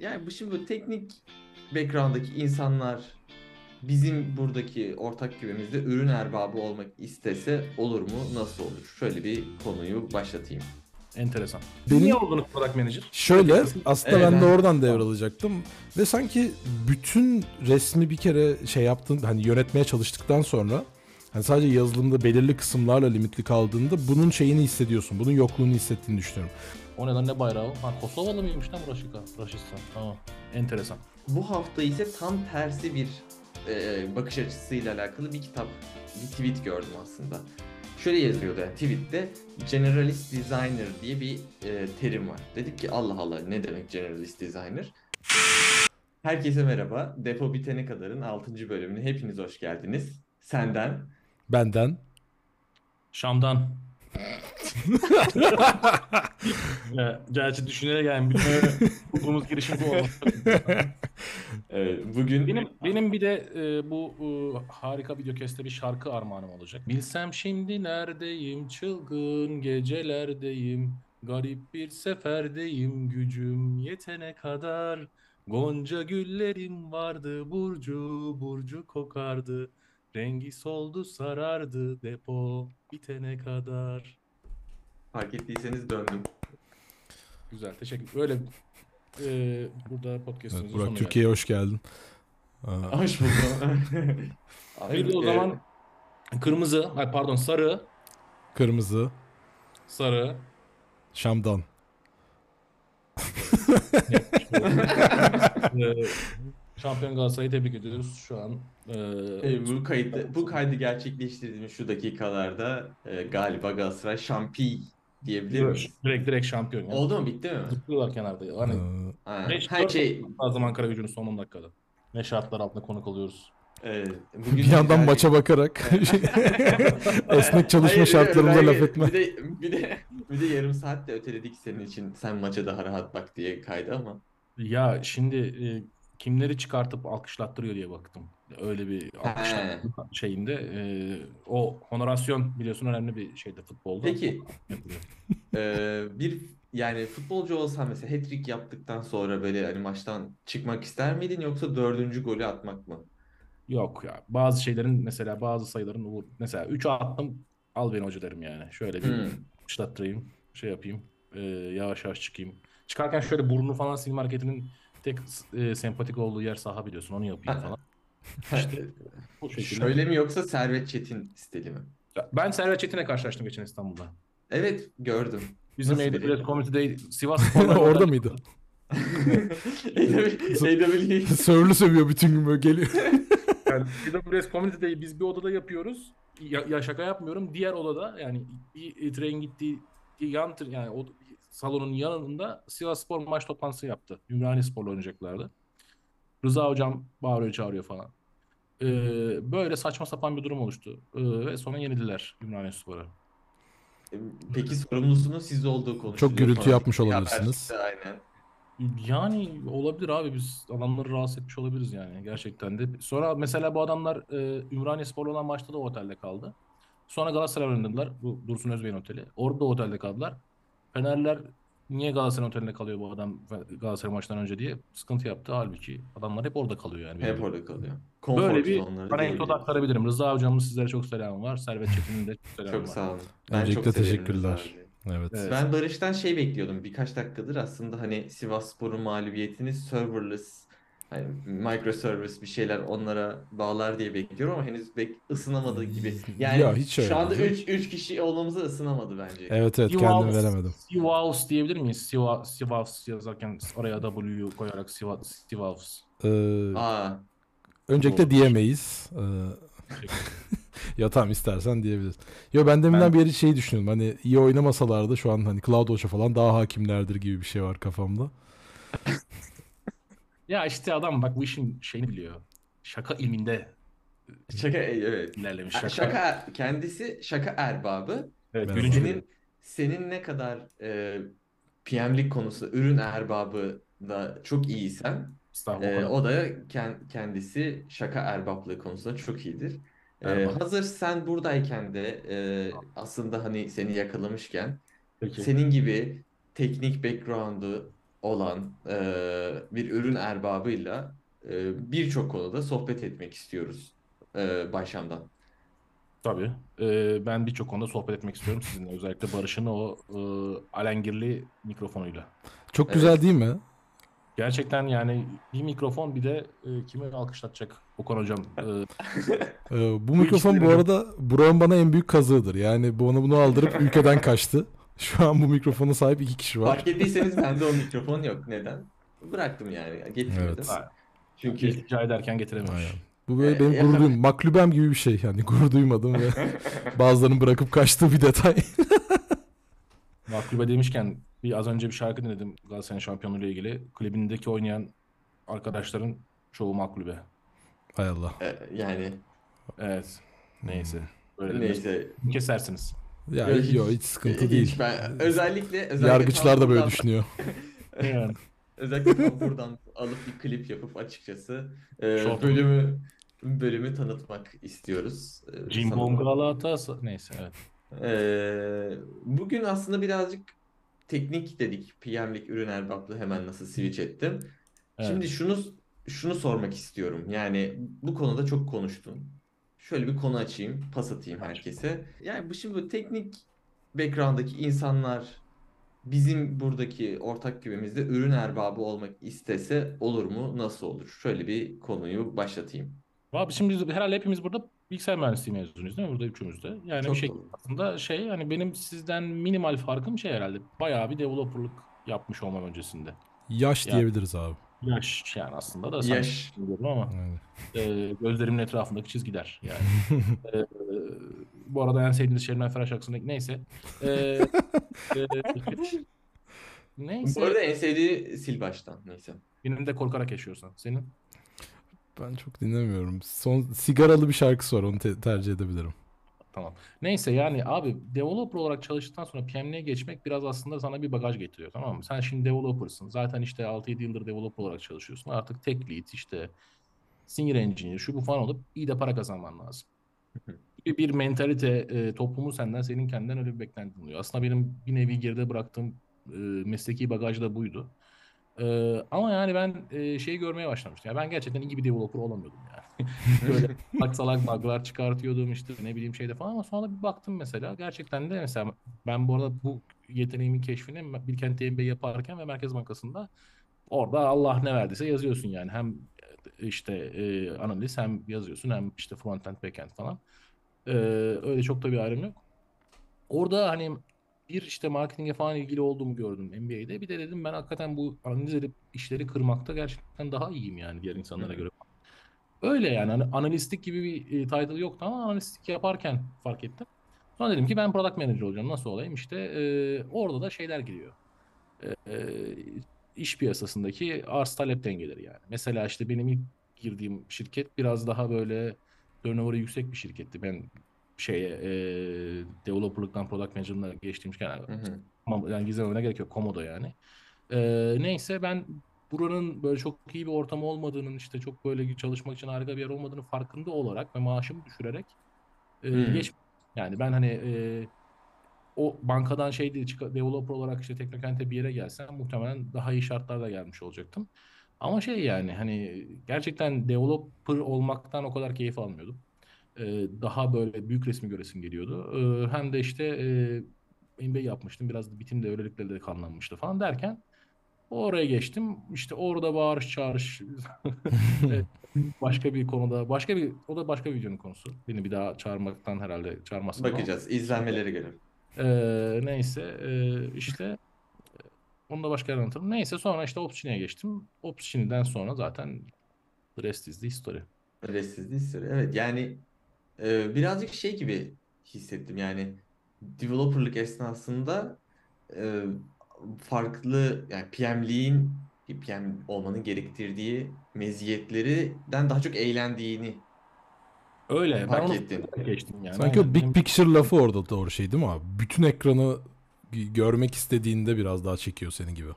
Yani bu şimdi bu teknik background'daki insanlar bizim buradaki ortak güvemizde ürün erbabı olmak istese olur mu? Nasıl olur? Şöyle bir konuyu başlatayım. Enteresan. Benim- Niye oldunuz product manager? Şöyle aslında Evet, ben de ben- oradan devralacaktım ve sanki bütün resmi bir kere şey yaptın hani yönetmeye çalıştıktan sonra hani sadece yazılımda belirli kısımlarla limitli kaldığında bunun şeyini hissediyorsun. Bunun yokluğunu hissettiğini düşünüyorum. O neden ne bayrağı? Ha Kosovalı mıymış lan Raşika? Raşistan. Tamam. Enteresan. Bu hafta ise tam tersi bir e, bakış açısıyla alakalı bir kitap, bir tweet gördüm aslında. Şöyle yazıyordu yani tweette Generalist Designer diye bir e, terim var. Dedik ki Allah Allah ne demek Generalist Designer? Herkese merhaba. Depo bitene kadarın 6. bölümüne hepiniz hoş geldiniz. Senden. Benden Şam'dan. Ya, gerçi düşünerek yani bütün kurduğumuz girişim bu oldu. e, bugün Benim benim bir de e, bu e, harika videokeste bir şarkı armağanım olacak. Bilsem şimdi neredeyim, çılgın gecelerdeyim, garip bir seferdeyim, gücüm yetene kadar. Gonca güllerim vardı, burcu burcu kokardı, rengi soldu sarardı, depo bitene kadar. fark ettiyseniz döndüm. Güzel, teşekkür. Böyle e, burada Evet, podcast'ımızın Burak sonuna Türkiye'ye hoş geldin. Aa, Hoş. Bir de o e, zaman kırmızı, ay pardon sarı, kırmızı sarı, Şam'dan. Ee, Şampiyon Galatasaray'ı tebrik ediyoruz şu an. Ee, E, bu kayıt bu kaydı gerçekleştirdiğimiz şu dakikalarda e, galiba Galatasaray şampi diyebilir miyiz? direkt direkt şampiyon. Yani. Oldu mu bitti mi? Zıplıyorlar kenarda. Hani Ee, Ha, beş her şey lazım Ankara gücünün son 10 dakikada. Ne şartlar altında konuk oluyoruz. e, bugün bir yandan güzel maça bakarak esnek çalışma Hayır, şartlarımıza ben- laf etme. Bir de, bir de bir de yarım saat de öteledik senin için. Sen maça daha rahat bak diye kaydı ama. Ya şimdi e, kimleri çıkartıp alkışlattırıyor diye baktım. Öyle bir alkışlatma şeyinde. e, o honorasyon biliyorsun önemli bir şeyde futbolda. Peki e, bir yani futbolcu olsan mesela hat-trick yaptıktan sonra böyle hani maçtan çıkmak ister miydin yoksa dördüncü golü atmak mı? Yok ya. Bazı şeylerin mesela bazı sayıların uğur. Mesela 3'e attım al beni hoca derim yani. Şöyle bir Hmm. çıtlattırayım. Şey yapayım. e, yavaş yavaş çıkayım. Çıkarken şöyle burnunu falan silme hareketinin tek e, sempatik olduğu yer saha biliyorsun. Onu yapayım falan. İşte bu şekilde. Şöyle mi yoksa Servet Çetin stili mi? Ben Servet Çetin'le karşılaştım geçen İstanbul'da. Evet gördüm. Bizim Nasıl AWS biri? Community'de Sivas Orada mıydı? AWE Sörlü sövüyor bütün gün böyle geliyor. Yani AWS Community'de biz bir odada yapıyoruz. Ya, ya şaka yapmıyorum. Diğer odada yani bir tren gittiği yan yani o salonun yanında Sivas Spor maç toplantısı yaptı. Ümraniye Spor'la oynayacaklardı. Rıza hocam bağırıyor çağırıyor falan. Ee, böyle saçma sapan bir durum oluştu. Ee, ve sonra yenildiler Ümraniye Spor'a. Peki sorumlusunun siz olduğu konuşuluyor. Çok gürültü Sonra yapmış olabilirsiniz. Aynen. Yani olabilir abi biz adamları rahatsız etmiş olabiliriz yani gerçekten de. Sonra mesela bu adamlar e, Ümraniye Spor'la olan maçta da otelde kaldı. Sonra Galatasaray oynadılar. Bu Dursun Özbey'in oteli. Orada da otelde kaldılar. Fenerler niye Galatasaray otelinde kalıyor bu adam Galatasaray maçtan önce diye sıkıntı yaptı. Halbuki adamlar hep orada kalıyor yani. Hep orada kalıyor. Konfor Böyle bir anekdot aktarabilirim. Rıza hocamın sizlere çok selamı var. Servet Çetin'in de çok selamı Çok var. sağ olun. Öncelikle çok teşekkürler. Evet. Evet. Ben Barış'tan şey bekliyordum birkaç dakikadır aslında hani Sivasspor'un mağlubiyetini serverless hani microservice bir şeyler onlara bağlar diye bekliyorum ama henüz bek ısınamadığı gibi. Yani Ya hiç şu anda değil. 3 3 kişi olmamıza ısınamadı bence. Evet evet Sivas- kendim veremedim. Sivas diyebilir miyiz? Sivas, Sivas yazarken oraya W koyarak Sivas, Sivas. Ee, Aa, öncelikle Doğru. diyemeyiz. Ee, ya tamam istersen diyebiliriz. Yo ben deminden Ben- beri şey düşünüyorum. Hani iyi oynamasalardı şu an hani CloudWatch'a falan daha hakimlerdir gibi bir şey var kafamda. Ya işte adam bak bu işin şeyini biliyor. Şaka ilminde şaka evet. ilerlemiş. Şaka, Şaka. kendisi şaka erbabı. Evet, Merhaba. Senin senin ne kadar e, PM'lik konusunda ürün erbabı da çok iyiysen e, o da ken- kendisi şaka erbaplığı konusunda çok iyidir. E, Erbap. hazır sen buradayken de e, aslında hani seni yakalamışken Peki. senin gibi teknik background'u olan e, bir ürün erbabıyla e, birçok konuda sohbet etmek istiyoruz e, Bayşam'dan. Tabii. Ee, ben birçok konuda sohbet etmek istiyorum sizinle. Özellikle Barış'ın o e, alengirli mikrofonuyla. Çok Evet. güzel değil mi? Gerçekten yani bir mikrofon bir de e, kimi alkışlatacak Okan hocam. Ee, Ee, bu mikrofon bu arada Burak'ın bana en büyük kazığıdır. Yani bu ona bunu aldırıp ülkeden kaçtı. Şu an bu mikrofona sahip iki kişi var. Fark ettiyseniz bende o mikrofon yok. Neden? Bıraktım yani. Getirmedim. Evet. Çünkü iltica ederken getirememiş. Aynen. Bu böyle Ee, benim gurur yakın- duyum. Maklubem gibi bir şey. Yani gurur duymadım ve bazılarının bırakıp kaçtığı bir detay. Maklube demişken bir az önce bir şarkı dinledim Galatasaray'ın şampiyonluğu ile ilgili. Klibindeki oynayan arkadaşların çoğu maklube. Hay Allah. e, yani Evet. Neyse. Böyle neyse. kesersiniz. Ya Hiç- yok hiç sıkıntı hiç değil. Ben, özellikle, özellikle Yargıçlar da böyle buradan- düşünüyor. Yani. Özellikle buradan alıp bir klip yapıp açıkçası e, Çok. bölümü bölümü tanıtmak istiyoruz. E, Cimbom. Galatasaray. Neyse evet. E, bugün aslında birazcık teknik dedik. PM'lik ürün erbaplı hemen nasıl switch ettim. Evet. Şimdi şunu şunu sormak istiyorum. Yani bu konuda çok konuştun. Şöyle bir konu açayım, pas atayım herkese. Yani bu şimdi bu teknik background'daki insanlar bizim buradaki ortak kübemizde ürün erbabı olmak istese olur mu? Nasıl olur? Şöyle bir konuyu başlatayım. Abi şimdi biz herhalde hepimiz burada bilgisayar mühendisliği mezunuyuz değil mi? Burada üçümüz de. Yani Çok bir şey doğru. aslında şey hani benim sizden minimal farkım şey herhalde. Bayağı bir developerlık yapmış olmam öncesinde. Yaş Ya. diyebiliriz abi. Yaş yani aslında da Yaş. Ama e, gözlerimin etrafındaki çizgiler yani. E, bu arada en sevdiğiniz Şebnem Ferah şarkısındaki neyse. E, e, neyse. Bu arada en sevdiği sil baştan. Neyse. Benim de korkarak yaşıyorsan. Senin? Ben çok dinlemiyorum. Son sigaralı bir şarkısı var onu te- tercih edebilirim. Tamam. Neyse yani abi developer olarak çalıştıktan sonra PM'liğe geçmek biraz aslında sana bir bagaj getiriyor tamam mı? Sen şimdi developer'sın. Zaten işte 6-7 yıldır developer olarak çalışıyorsun. Artık tech lead işte senior engineer şu bu falan olup iyi de para kazanman lazım. Bir, bir mentalite e, toplumun senden senin kendinden öyle bir beklentin oluyor. Aslında benim bir nevi geride bıraktığım e, mesleki bagaj da buydu. E, ama yani ben e, şeyi görmeye başlamıştım. Yani ben gerçekten iyi bir developer olamıyordum yani. Böyle salak salak bug'lar çıkartıyordum işte ne bileyim şeyde falan ama sonra bir baktım mesela gerçekten de mesela ben bu arada bu yeteneğimin keşfini Bilkent MBA yaparken ve Merkez Bankası'nda orada Allah ne verdiyse yazıyorsun yani hem işte e, analiz hem yazıyorsun hem işte frontend backend falan. E, öyle çok da bir ayrım yok. Orada hani bir işte marketinge falan ilgili olduğumu gördüm MBA'de. Bir de dedim ben hakikaten bu analiz edip işleri kırmakta gerçekten daha iyiyim yani diğer insanlara göre. Öyle yani hani analistlik gibi bir e, title yoktu ama analistlik yaparken fark ettim. Sonra dedim ki ben product manager olacağım. Nasıl olayım? İşte e, orada da şeyler giriyor. E, e, iş piyasasındaki arz talep dengeleri yani. Mesela işte benim ilk girdiğim şirket biraz daha böyle turnover'ı yüksek bir şirketti. Ben şeye e, developerlıktan product manager'ına geçtiğimken Hı hı. yani gizlememe gerek yok. Komodo yani. E, neyse ben buranın böyle çok iyi bir ortam olmadığının işte çok böyle çalışmak için harika bir yer olmadığını farkında olarak ve maaşımı düşürerek e, Hmm. geç yani ben hani e, o bankadan şey değil çık- developer olarak işte Teknokent'e bir yere gelsem muhtemelen daha iyi şartlarda gelmiş olacaktım. Ama şey yani hani gerçekten developer olmaktan o kadar keyif almıyordum. E, daha böyle büyük resmi göresim geliyordu. E, hem de işte e, MBA yapmıştım. Biraz bitim de öylelikle de kanlanmıştı falan derken oraya geçtim. İşte orada bağırış çağırış başka bir konuda başka bir o da başka bir videonun konusu. Beni bir daha çağırmaktan herhalde çağırmazsın ama. Bakacağız. İzlenmeleri göre. Ee, neyse ee, işte e, onu da başka anlatırım. Neyse sonra işte Opsgeni'ye geçtim. Opsgeni'den sonra zaten the rest is the history. Ressizliği sürüyor. Evet yani e, birazcık şey gibi hissettim yani developerlık esnasında e, farklı yani PM'liğin PM olmanın gerektirdiği meziyetlerinden daha çok eğlendiğini Öyle. Ben Fark onu ettin. geçtim yani. Sanki o Aynen. big Benim- picture lafı orada doğru şey değil mi abi? Bütün ekranı görmek istediğinde biraz daha çekiyor seni gibi.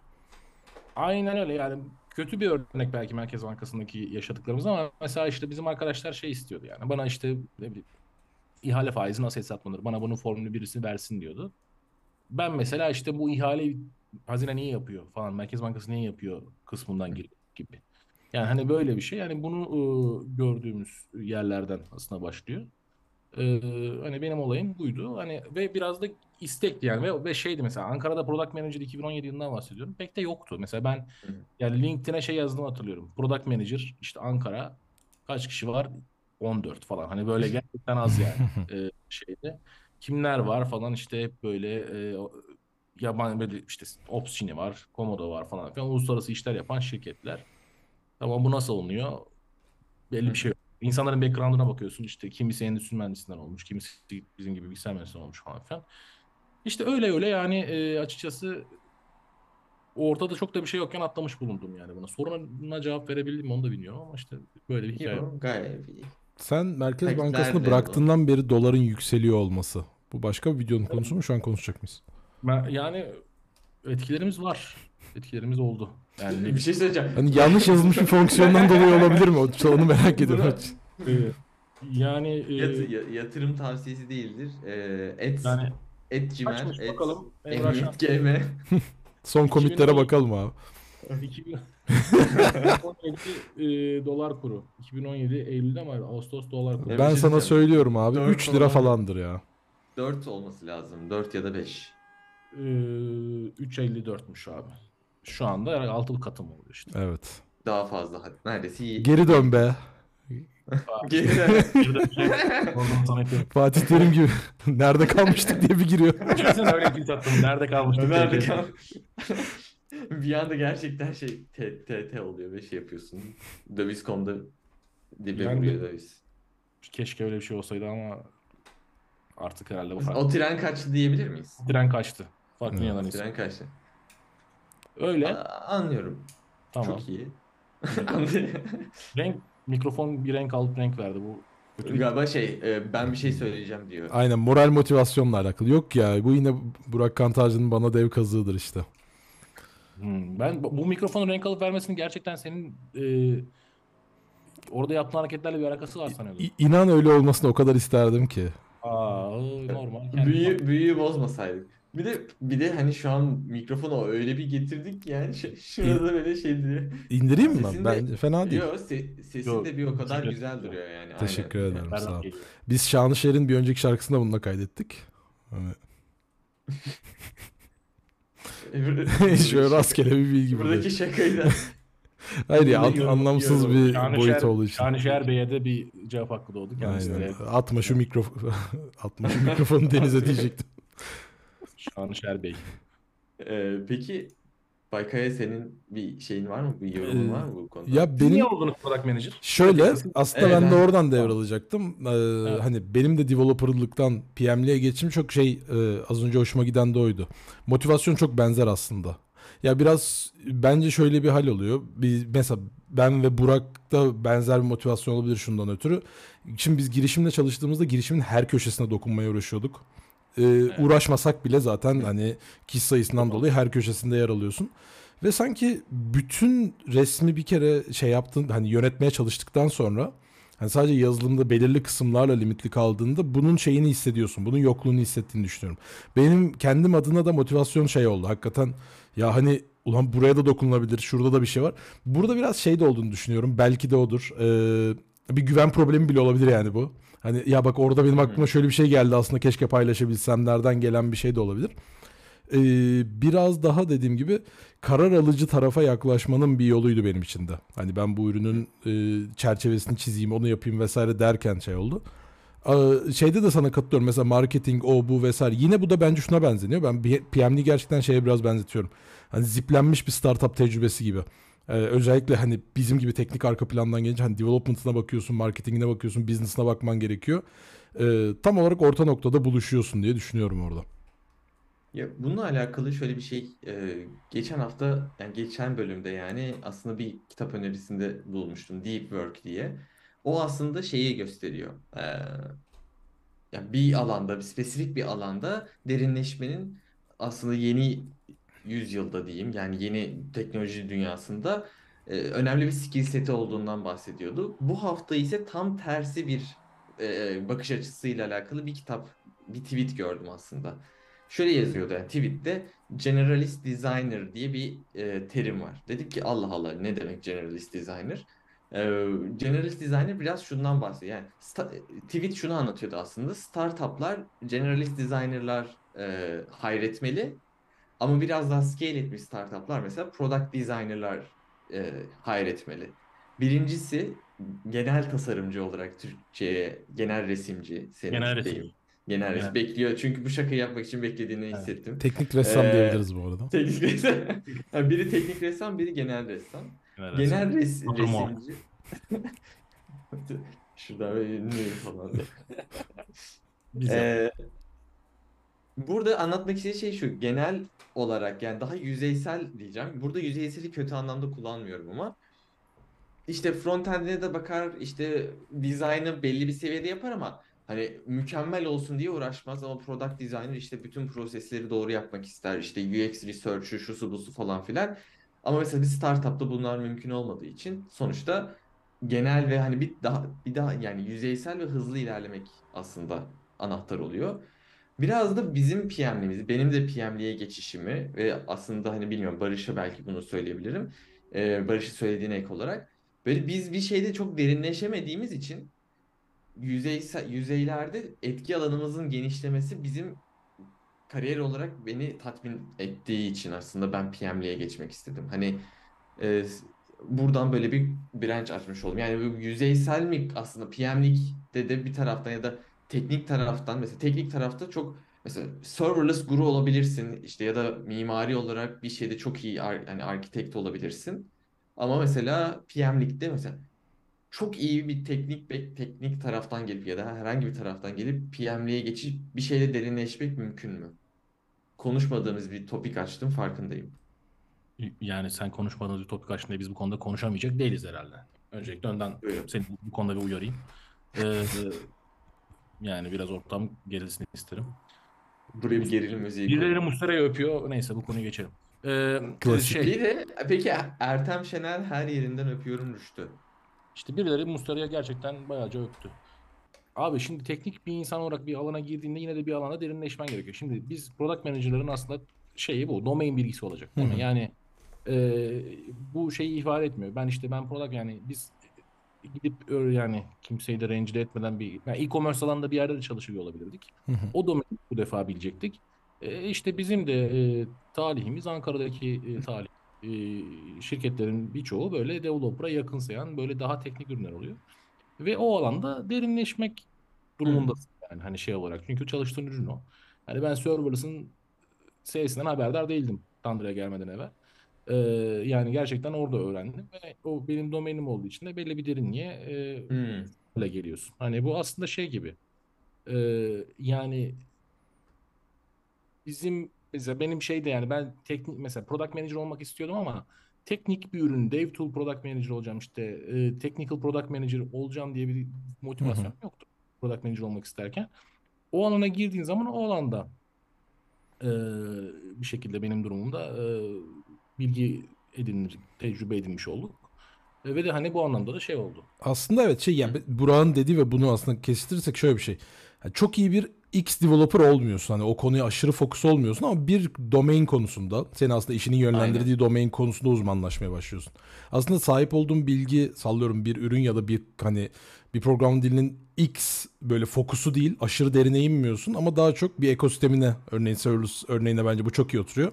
Aynen öyle yani kötü bir örnek belki Merkez Bankası'ndaki yaşadıklarımız ama mesela işte bizim arkadaşlar şey istiyordu yani bana işte ne bileyim ihale faizi nasıl hesaplanır bana bunun formülü birisi versin diyordu. ben mesela işte bu ihaleyi Hazine niye yapıyor falan, Merkez Bankası niye yapıyor kısmından gibi. Yani hani böyle bir şey. Yani bunu e, gördüğümüz yerlerden aslında başlıyor. E, hani benim olayım buydu. Hani ve biraz da istekti yani ve, ve şeydi mesela Ankara'da Product Manager 2017 yılından bahsediyorum. Pek de yoktu. Mesela ben Hı. yani LinkedIn'e şey yazdığımı hatırlıyorum. Product Manager işte Ankara kaç kişi var? 14 falan. Hani böyle gerçekten az yani e, şeyde. Kimler var falan işte hep böyle e, yabancı böyle işte Opsgenie var, Komodo var falan filan. Uluslararası işler yapan şirketler. Tamam bu nasıl olunuyor? Belli bir şey yok. İnsanların background'una bakıyorsun. İşte kimisi endüstri mühendisinden olmuş, kimisi bizim gibi bilgisayar mühendisinden olmuş falan filan. İşte öyle öyle yani e, açıkçası ortada çok da bir şey yokken atlamış bulundum yani buna. Soruna cevap verebildim mi onu da bilmiyorum ama işte böyle bir hikaye. Yo, gayet iyi. Sen Merkez Peki, Bankası'nı nerede bıraktığından beri doların yükseliyor olması. Bu başka bir videonun konusu mu? Şu an konuşacak mıyız? Ben- yani etkilerimiz var. Etkilerimiz oldu. Yani Bir şey söyleyeceğim. Hani yanlış yazılmış bir fonksiyondan dolayı olabilir mi? O- Onu merak ediyorum. E, yani e, Yat- ya- yatırım tavsiyesi değildir. Ee, et, yani et cimer, kaçmış et, bakalım. Emrah emniyet gm. Son komitlere 2012 bakalım abi. 2017 e, dolar kuru. 2017 Eylül'de ama Ağustos dolar kuru. Evet. Ben sana söylüyorum abi. Dört 3 lira falan. falandır ya. 4 olması lazım. 4 ya da 5. E, 3.54'müş abi. Şu anda herhalde 6 katı mı oluyor işte. Evet. Daha fazla. Hadi Neredeyse iyi. Geri dön be. Oradan sana yapıyorum. Fatih Terim gibi. Nerede kalmıştık diye bir giriyor. Öyle bir attım. Nerede kalmıştık? Nerede diye. kal? bir anda gerçekten şey T, T, T oluyor ve şey yapıyorsun. Döviz.com'da dibe Yani vuruyor döviz. Keşke öyle bir şey olsaydı ama artık herhalde bu O tren kaçtı diyebilir miyiz? tren kaçtı. Farklı Evet, yalan Tren kaçtı. Öyle. Aa, anlıyorum. Tamam. Çok iyi. Anlıyorum. Renk mikrofon bir renk alıp renk verdi bu. Kötü. Galiba şey e, ben bir şey söyleyeceğim diyor. Aynen moral motivasyonla alakalı. Yok ya bu yine Burak Kantarcı'nın bana dev kazığıdır işte. Hmm, Ben bu mikrofonun renk alıp vermesinin gerçekten senin e, orada yaptığın hareketlerle bir alakası var sanıyordum. İ- İnan öyle olmasını o kadar isterdim ki. Aa, normal. Büyü, büyüyü bozmasaydık. Bir de bir de hani şu an mikrofonu öyle bir getirdik ki yani şu- şurada böyle şey diye. İndireyim mi lan? De- Bence fena değil. Yo, se, sesin Yo, de bir o kadar teşekkür güzel duruyor yani. Teşekkür aynen. ederim sağ ol. Biz Şanışer'in bir önceki şarkısında bununla kaydettik. Hani şöyle rastgele bir bilgi Buradaki burada. şakayı da Hayır ya Buradaki an- yorum- anlamsız yorum. bir Şanışer- boyut olduğu için. Şanışer Bey'e de bir cevap hakkı doğdu kendisine. Aynen. Atma şu mikrofonu. Atma şu mikrofonu denize diyecektim. Şanışer Bey. Ee, peki Baykaya senin bir şeyin var mı? Bir yorumun Ee, var mı bu konuda? Ya Benim... Niye oldunuz product manager? Şöyle aslında Evet, ben de oradan devralacaktım. Ee, Hani benim de developerlıktan PM'liğe geçim çok şey e, az önce hoşuma giden de oydu. Motivasyon çok benzer aslında. Ya biraz bence şöyle bir hal oluyor. Biz mesela ben ve Burak'ta benzer bir motivasyon olabilir şundan ötürü. Şimdi biz girişimle çalıştığımızda girişimin her köşesine dokunmaya uğraşıyorduk. Ee, Uğraşmasak bile zaten hani kişi sayısından dolayı her köşesinde yer alıyorsun. Ve sanki bütün resmi bir kere şey yaptın hani yönetmeye çalıştıktan sonra hani sadece yazılımda belirli kısımlarla limitli kaldığında bunun şeyini hissediyorsun. Bunun yokluğunu hissettiğini düşünüyorum. Benim kendim adına da motivasyon şey oldu. Hakikaten ya hani ulan buraya da dokunulabilir. Şurada da bir şey var. Burada biraz şey de olduğunu düşünüyorum. Belki de odur. Ee, bir güven problemi bile olabilir yani bu. Hani ya bak orada benim aklıma şöyle bir şey geldi aslında keşke paylaşabilsem nereden gelen bir şey de olabilir. Ee, biraz daha dediğim gibi karar alıcı tarafa yaklaşmanın bir yoluydu benim için de. Hani ben bu ürünün e, çerçevesini çizeyim, onu yapayım vesaire derken şey oldu. Ee, şeyde de sana katılıyorum. Mesela marketing, o bu vesaire. Yine bu da bence şuna benzeniyor. Ben PM'li gerçekten şeye biraz benzetiyorum. Hani ziplenmiş bir startup tecrübesi gibi. Ee, özellikle hani bizim gibi teknik arka plandan gelince hani development'ına bakıyorsun, marketingine bakıyorsun, business'ına bakman gerekiyor. Ee, tam olarak orta noktada buluşuyorsun diye düşünüyorum orada. Ya bununla alakalı şöyle bir şey e, geçen hafta yani geçen bölümde yani aslında bir kitap önerisinde bulmuştum Deep Work diye. O aslında şeyi gösteriyor. E, ya bir alanda, bir spesifik bir alanda derinleşmenin aslında yeni yüzyılda diyeyim yani yeni teknoloji dünyasında e, önemli bir skill seti olduğundan bahsediyordu. Bu hafta ise tam tersi bir e, bakış açısıyla alakalı bir kitap, bir tweet gördüm aslında. Şöyle yazıyordu yani tweette generalist designer diye bir e, terim var. Dedik ki Allah Allah ne demek generalist designer? E, generalist designer biraz şundan bahsediyor. Yani tweet şunu anlatıyordu aslında. Startuplar generalist designerlar e, hayretmeli ama biraz daha scale etmiş startuplar mesela product designerlar e, hayretmeli. Birincisi genel tasarımcı olarak Türkçe'ye genel resimci senin Genel deyim. resim. Genel resim Genel. bekliyor. Çünkü bu şakayı yapmak için beklediğini Evet. hissettim. Teknik ressam Ee, diyebiliriz bu arada. Teknik ressam. Yani biri teknik ressam, biri genel ressam. Genel Genel res resimci. Şuradan böyle ünlüyüm falan. Ee, burada anlatmak istediğim şey şu. Genel olarak yani daha yüzeysel diyeceğim. Burada yüzeyseli kötü anlamda kullanmıyorum ama işte frontend'ine de bakar, işte dizaynı belli bir seviyede yapar ama hani mükemmel olsun diye uğraşmaz ama product designer işte bütün prosesleri doğru yapmak ister. İşte UX research'ü, şusu busu falan filan. Ama mesela bir startupta bunlar mümkün olmadığı için sonuçta genel ve hani bir daha bir daha yani yüzeysel ve hızlı ilerlemek aslında anahtar oluyor. Biraz da bizim PM'liğimiz, benim de PM'liğe geçişimi ve aslında hani bilmiyorum Barış'a belki bunu söyleyebilirim. Ee, Barış'ı söylediğine ek olarak. Böyle biz bir şeyde çok derinleşemediğimiz için yüzeysel, yüzeylerde etki alanımızın genişlemesi bizim kariyer olarak beni tatmin ettiği için aslında ben PM'liğe geçmek istedim. Hani e, buradan böyle bir branch açmış oldum. Yani yüzeysel mi aslında PM'likte de bir taraftan ya da teknik taraftan mesela teknik tarafta çok mesela serverless guru olabilirsin işte ya da mimari olarak bir şeyde çok iyi ar- hani arkitekt olabilirsin. Ama mesela PM'likte mesela çok iyi bir teknik teknik taraftan gelip ya da herhangi bir taraftan gelip PM'liğe geçip bir şeyde derinleşmek mümkün mü? Konuşmadığımız bir topik açtım farkındayım. Yani sen konuşmadığınız bir topik açtığında biz bu konuda konuşamayacak değiliz herhalde. Öncelikle önden Buyurun. seni bu konuda bir uyarayım. Ee, yani biraz ortam gerilsin isterim. Buraya bir gerilim müziği Birileri. Muslera'yı öpüyor. Neyse bu konuyu geçelim. Ee, Klasik. şey, Bir de peki Ertem Şener her yerinden öpüyorum Rüştü. işte birileri Muslera'ya gerçekten bayağıca öptü. Abi şimdi teknik bir insan olarak bir alana girdiğinde yine de bir alana derinleşmen gerekiyor. Şimdi biz product manager'ların aslında şeyi bu, domain bilgisi olacak değil mi? Yani e, bu şeyi ifade etmiyor. Ben işte ben product yani biz gidip öyle yani kimseyi de rencide etmeden bir yani e-commerce alanında bir yerde de çalışıyor olabilirdik. Hı hı. O domaini bu defa bilecektik. E, işte bizim de e, talihimiz Ankara'daki e, talih e, şirketlerin birçoğu böyle developer'a yakınsayan böyle daha teknik ürünler oluyor. Ve o alanda derinleşmek durumundasın yani hani şey olarak. Çünkü çalıştığın ürün o. Hani ben serverless'ın C'sinden haberdar değildim Tandıra'ya gelmeden evvel. Ee, yani gerçekten orada öğrendim ve o benim domainim olduğu için de belli bir derinliğe e, Hmm. öyle geliyorsun. Hani bu aslında şey gibi. e, yani bizim mesela benim şey de yani ben teknik mesela product manager olmak istiyordum ama teknik bir ürün dev tool product manager olacağım işte e, technical product manager olacağım diye bir motivasyon yoktu product manager olmak isterken. O alana girdiğin zaman o alanda e, bir şekilde benim durumumda e, bilgi edinir, tecrübe edinmiş olduk. Ve de hani bu anlamda da şey oldu. Aslında evet şey yani Burak'ın dediği ve bunu aslında kestirirsek şöyle bir şey. Yani çok iyi bir X developer olmuyorsun. Hani o konuya aşırı fokus olmuyorsun ama bir domain konusunda seni aslında işinin yönlendirdiği domain konusunda uzmanlaşmaya başlıyorsun. Aslında sahip olduğun bilgi sallıyorum bir ürün ya da bir hani bir program dilinin X böyle fokusu değil aşırı derine inmiyorsun ama daha çok bir ekosistemine örneğin serverless örneğine bence bu çok iyi oturuyor.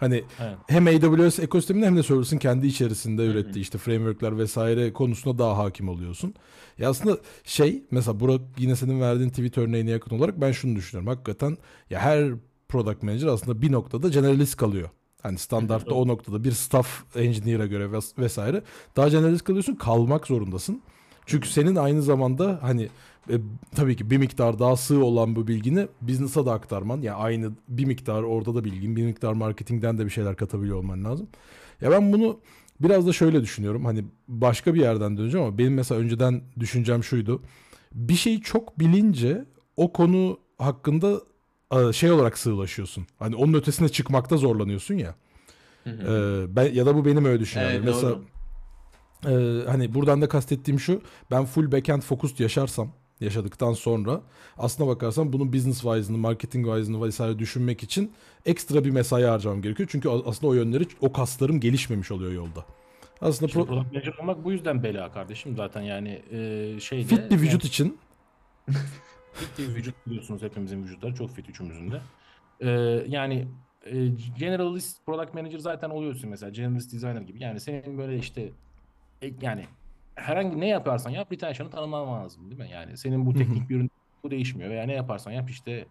Hani Evet. hem AWS ekosisteminde hem de serverless'ın kendi içerisinde ürettiği işte framework'ler vesaire konusunda daha hakim oluyorsun. Ya aslında şey mesela Burak yine senin verdiğin tweet örneğine yakın olarak ben şunu düşünüyorum. Hakikaten ya her product manager aslında bir noktada generalist kalıyor. Hani standartta o noktada bir staff engineer'a göre ves- vesaire daha generalist kalıyorsun kalmak zorundasın. Çünkü senin aynı zamanda hani e, tabii ki bir miktar daha sığ olan bu bilgini business'a da aktarman. Yani aynı bir miktar orada da bilgin, bir miktar marketingden de bir şeyler katabiliyor olman lazım. Ya ben bunu biraz da şöyle düşünüyorum. Hani başka bir yerden döneceğim ama benim mesela önceden düşüncem şuydu. Bir şeyi çok bilince o konu hakkında e, şey olarak sığlaşıyorsun. Hani onun ötesine çıkmakta zorlanıyorsun ya. Hı hı. Ee, ben ya da bu benim öyle düşüncem. Evet, Mesela doğru. e, hani buradan da kastettiğim şu. Ben full backend focused yaşarsam yaşadıktan sonra aslına bakarsan bunun business wise'ını, marketing wise'ını vesaire düşünmek için ekstra bir mesai harcamam gerekiyor. Çünkü aslında o yönleri, o kaslarım gelişmemiş oluyor yolda. Aslında pro- manager olmak bu yüzden bela kardeşim zaten yani e, şeyde. fit bir vücut yani için fit bir vücut biliyorsunuz hepimizin vücutları çok fit üçümüzün de. E, yani e, generalist product manager zaten oluyorsun mesela generalist designer gibi. Yani senin böyle işte e, yani herhangi ne yaparsan yap retention'ı tanımlaman lazım değil mi? Yani senin bu teknik bir ürün bu değişmiyor veya ne yaparsan yap işte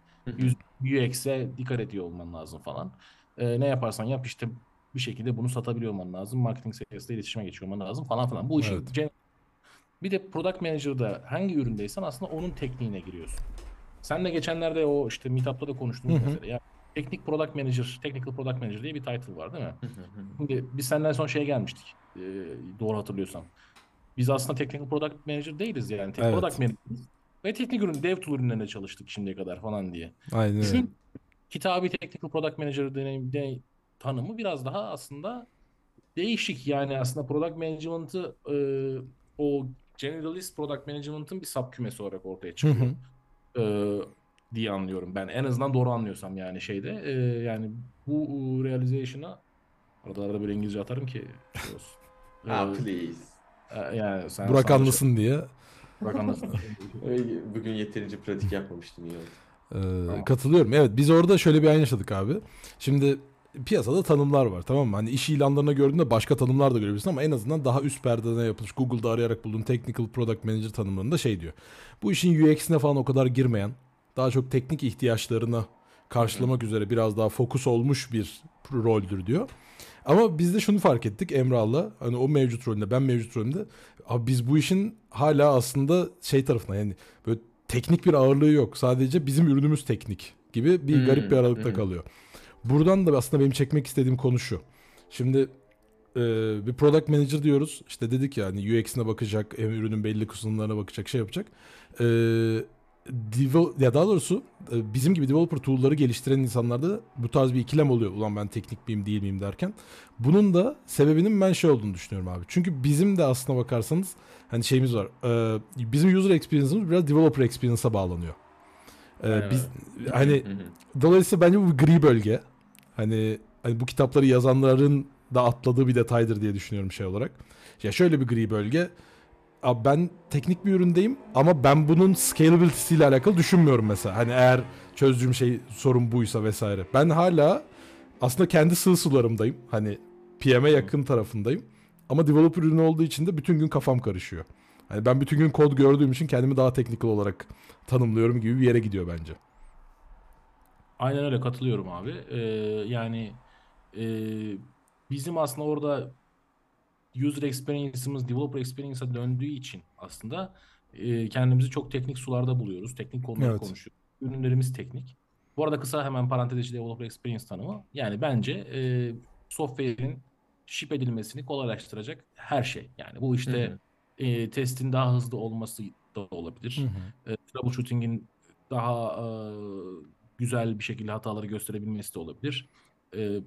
UX'e dikkat ediyor olman lazım falan. E, ne yaparsan yap işte bir şekilde bunu satabiliyor olman lazım. Marketing seviyesinde iletişime geçiyor olman lazım falan filan. Bu işin Evet. gen- bir de product manager'da hangi üründeysen aslında onun tekniğine giriyorsun. Sen de geçenlerde o işte Meetup'ta da konuştuğumuz mesele. Ya teknik product manager, technical product manager diye bir title var değil mi? Hı hı hı. Şimdi biz senden son şeye gelmiştik. Ee, doğru hatırlıyorsam. Biz aslında technical product manager değiliz yani. Tek Evet. product manager'ız. Ve teknik ürün, dev tool ürünlerine çalıştık şimdiye kadar falan diye. aynen. Düşün, kitabi technical product manager deneyim, deney- tanımı biraz daha aslında değişik. Yani aslında product management'ı e, o generalist product management'ın bir subkümesi olarak ortaya çıkıyor. hı. e, diye anlıyorum ben. En azından doğru anlıyorsam yani şeyde. E, yani bu realization'a arada arada böyle İngilizce atarım ki şey. Ah, E, please. E, yani sen Burak anlasın diye Burak anlasın. Bugün yeterince pratik yapmamıştım iyi oldu. Ee, Tamam. katılıyorum. Evet biz orada şöyle bir ayna yaşadık abi. Şimdi piyasada tanımlar var tamam mı? Hani iş ilanlarına gördüğünde başka tanımlar da görebilirsin ama en azından daha üst perdeden yapılmış Google'da arayarak bulduğun Technical Product Manager tanımlarında şey diyor. Bu işin UX'ine falan o kadar girmeyen, daha çok teknik ihtiyaçlarına karşılamak üzere biraz daha fokus olmuş bir roldür diyor. Ama biz de şunu fark ettik Emrah'la hani o mevcut rolünde ben mevcut rolümde abi biz bu işin hala aslında şey tarafına yani böyle teknik bir ağırlığı yok. Sadece bizim ürünümüz teknik gibi bir Hmm, garip bir aralıkta hmm. kalıyor. Buradan da aslında benim çekmek istediğim konu şu. Şimdi e, bir product manager diyoruz. İşte dedik ya hani UX'ine bakacak, ürünün belli kısımlarına bakacak, şey yapacak. E, devel- ya daha doğrusu e, bizim gibi developer tool'ları geliştiren insanlarda bu tarz bir ikilem oluyor. Ulan ben teknik miyim değil miyim derken. Bunun da sebebinin ben şey olduğunu düşünüyorum abi. Çünkü bizim de aslına bakarsanız hani şeyimiz var. E, bizim user experience'ımız biraz developer experience'a bağlanıyor. E, Aynen biz hani. Dolayısıyla bence bu bir gri bölge. Hani, hani bu kitapları yazanların da atladığı bir detaydır diye düşünüyorum şey olarak. Ya şöyle bir gri bölge. Abi ben teknik bir üründeyim ama ben bunun scalability ile alakalı düşünmüyorum mesela. Hani eğer çözdüğüm şey sorun buysa vesaire. Ben hala aslında kendi sığ sularımdayım. Hani PM'e yakın tarafındayım. Ama developer ürünü olduğu için de bütün gün kafam karışıyor. Hani ben bütün gün kod gördüğüm için kendimi daha teknik olarak tanımlıyorum gibi bir yere gidiyor bence. Aynen öyle katılıyorum abi. Ee, yani e, bizim aslında orada user experience'ımız developer experience'a döndüğü için aslında e, kendimizi çok teknik sularda buluyoruz. Teknik konuları Evet. konuşuyoruz. Ürünlerimiz teknik. Bu arada kısa hemen parantez içi developer experience tanımı. Yani bence e, software'in ship edilmesini kolaylaştıracak her şey. Yani bu işte Hı hı. e, testin daha hızlı olması da olabilir Hı hı. e, troubleshooting'in daha e, güzel bir şekilde hataları gösterebilmesi de olabilir. E,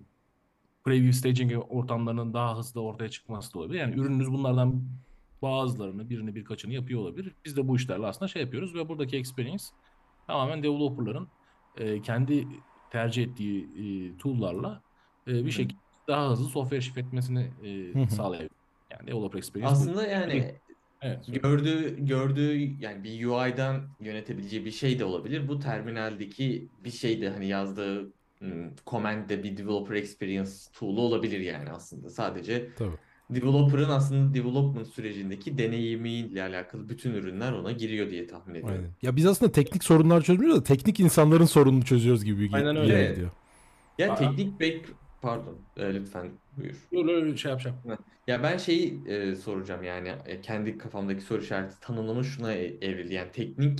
preview staging ortamlarının daha hızlı ortaya çıkması da olabilir. Yani ürününüz bunlardan bazılarını, birini birkaçını yapıyor olabilir. Biz de bu işlerle aslında şey yapıyoruz ve buradaki experience tamamen developerların e, kendi tercih ettiği e, tool'larla e, bir Hı. şekilde daha hızlı software şif etmesini e, sağlayabilir. Yani developer experience bu. Aslında yani Evet, gördüğü gördüğü yani bir UI'dan yönetebileceği bir şey de olabilir. Bu terminaldeki bir şey de hani yazdığı command de bir developer experience tool'u olabilir yani aslında. Sadece Tabii. developer'ın aslında development sürecindeki deneyimiyle alakalı bütün ürünler ona giriyor diye tahmin ediyorum. Aynen. Ya biz aslında teknik sorunlar çözmüyoruz da teknik insanların sorununu çözüyoruz gibi bir Aynen öyle. gidiyor. Ya Aa. teknik back pardon e, lütfen buyur. Böyle şey yapacağım. Ya ben şeyi e, soracağım yani e, kendi kafamdaki soru işareti tanımlama şuna e- evrildi. Yani teknik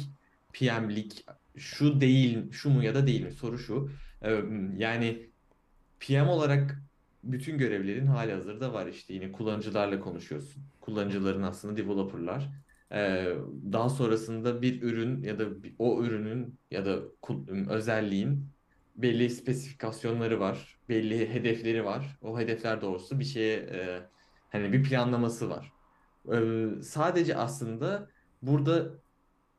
PM'lik şu değil, şu mu ya da değil mi? Soru şu. Yani PM olarak bütün görevlerin hali hazırda var işte yine kullanıcılarla konuşuyorsun. Kullanıcıların aslında developerlar. Daha sonrasında bir ürün ya da o ürünün ya da özelliğin belli spesifikasyonları var, belli hedefleri var. O hedefler doğrusu bir şeye hani bir planlaması var. Sadece aslında burada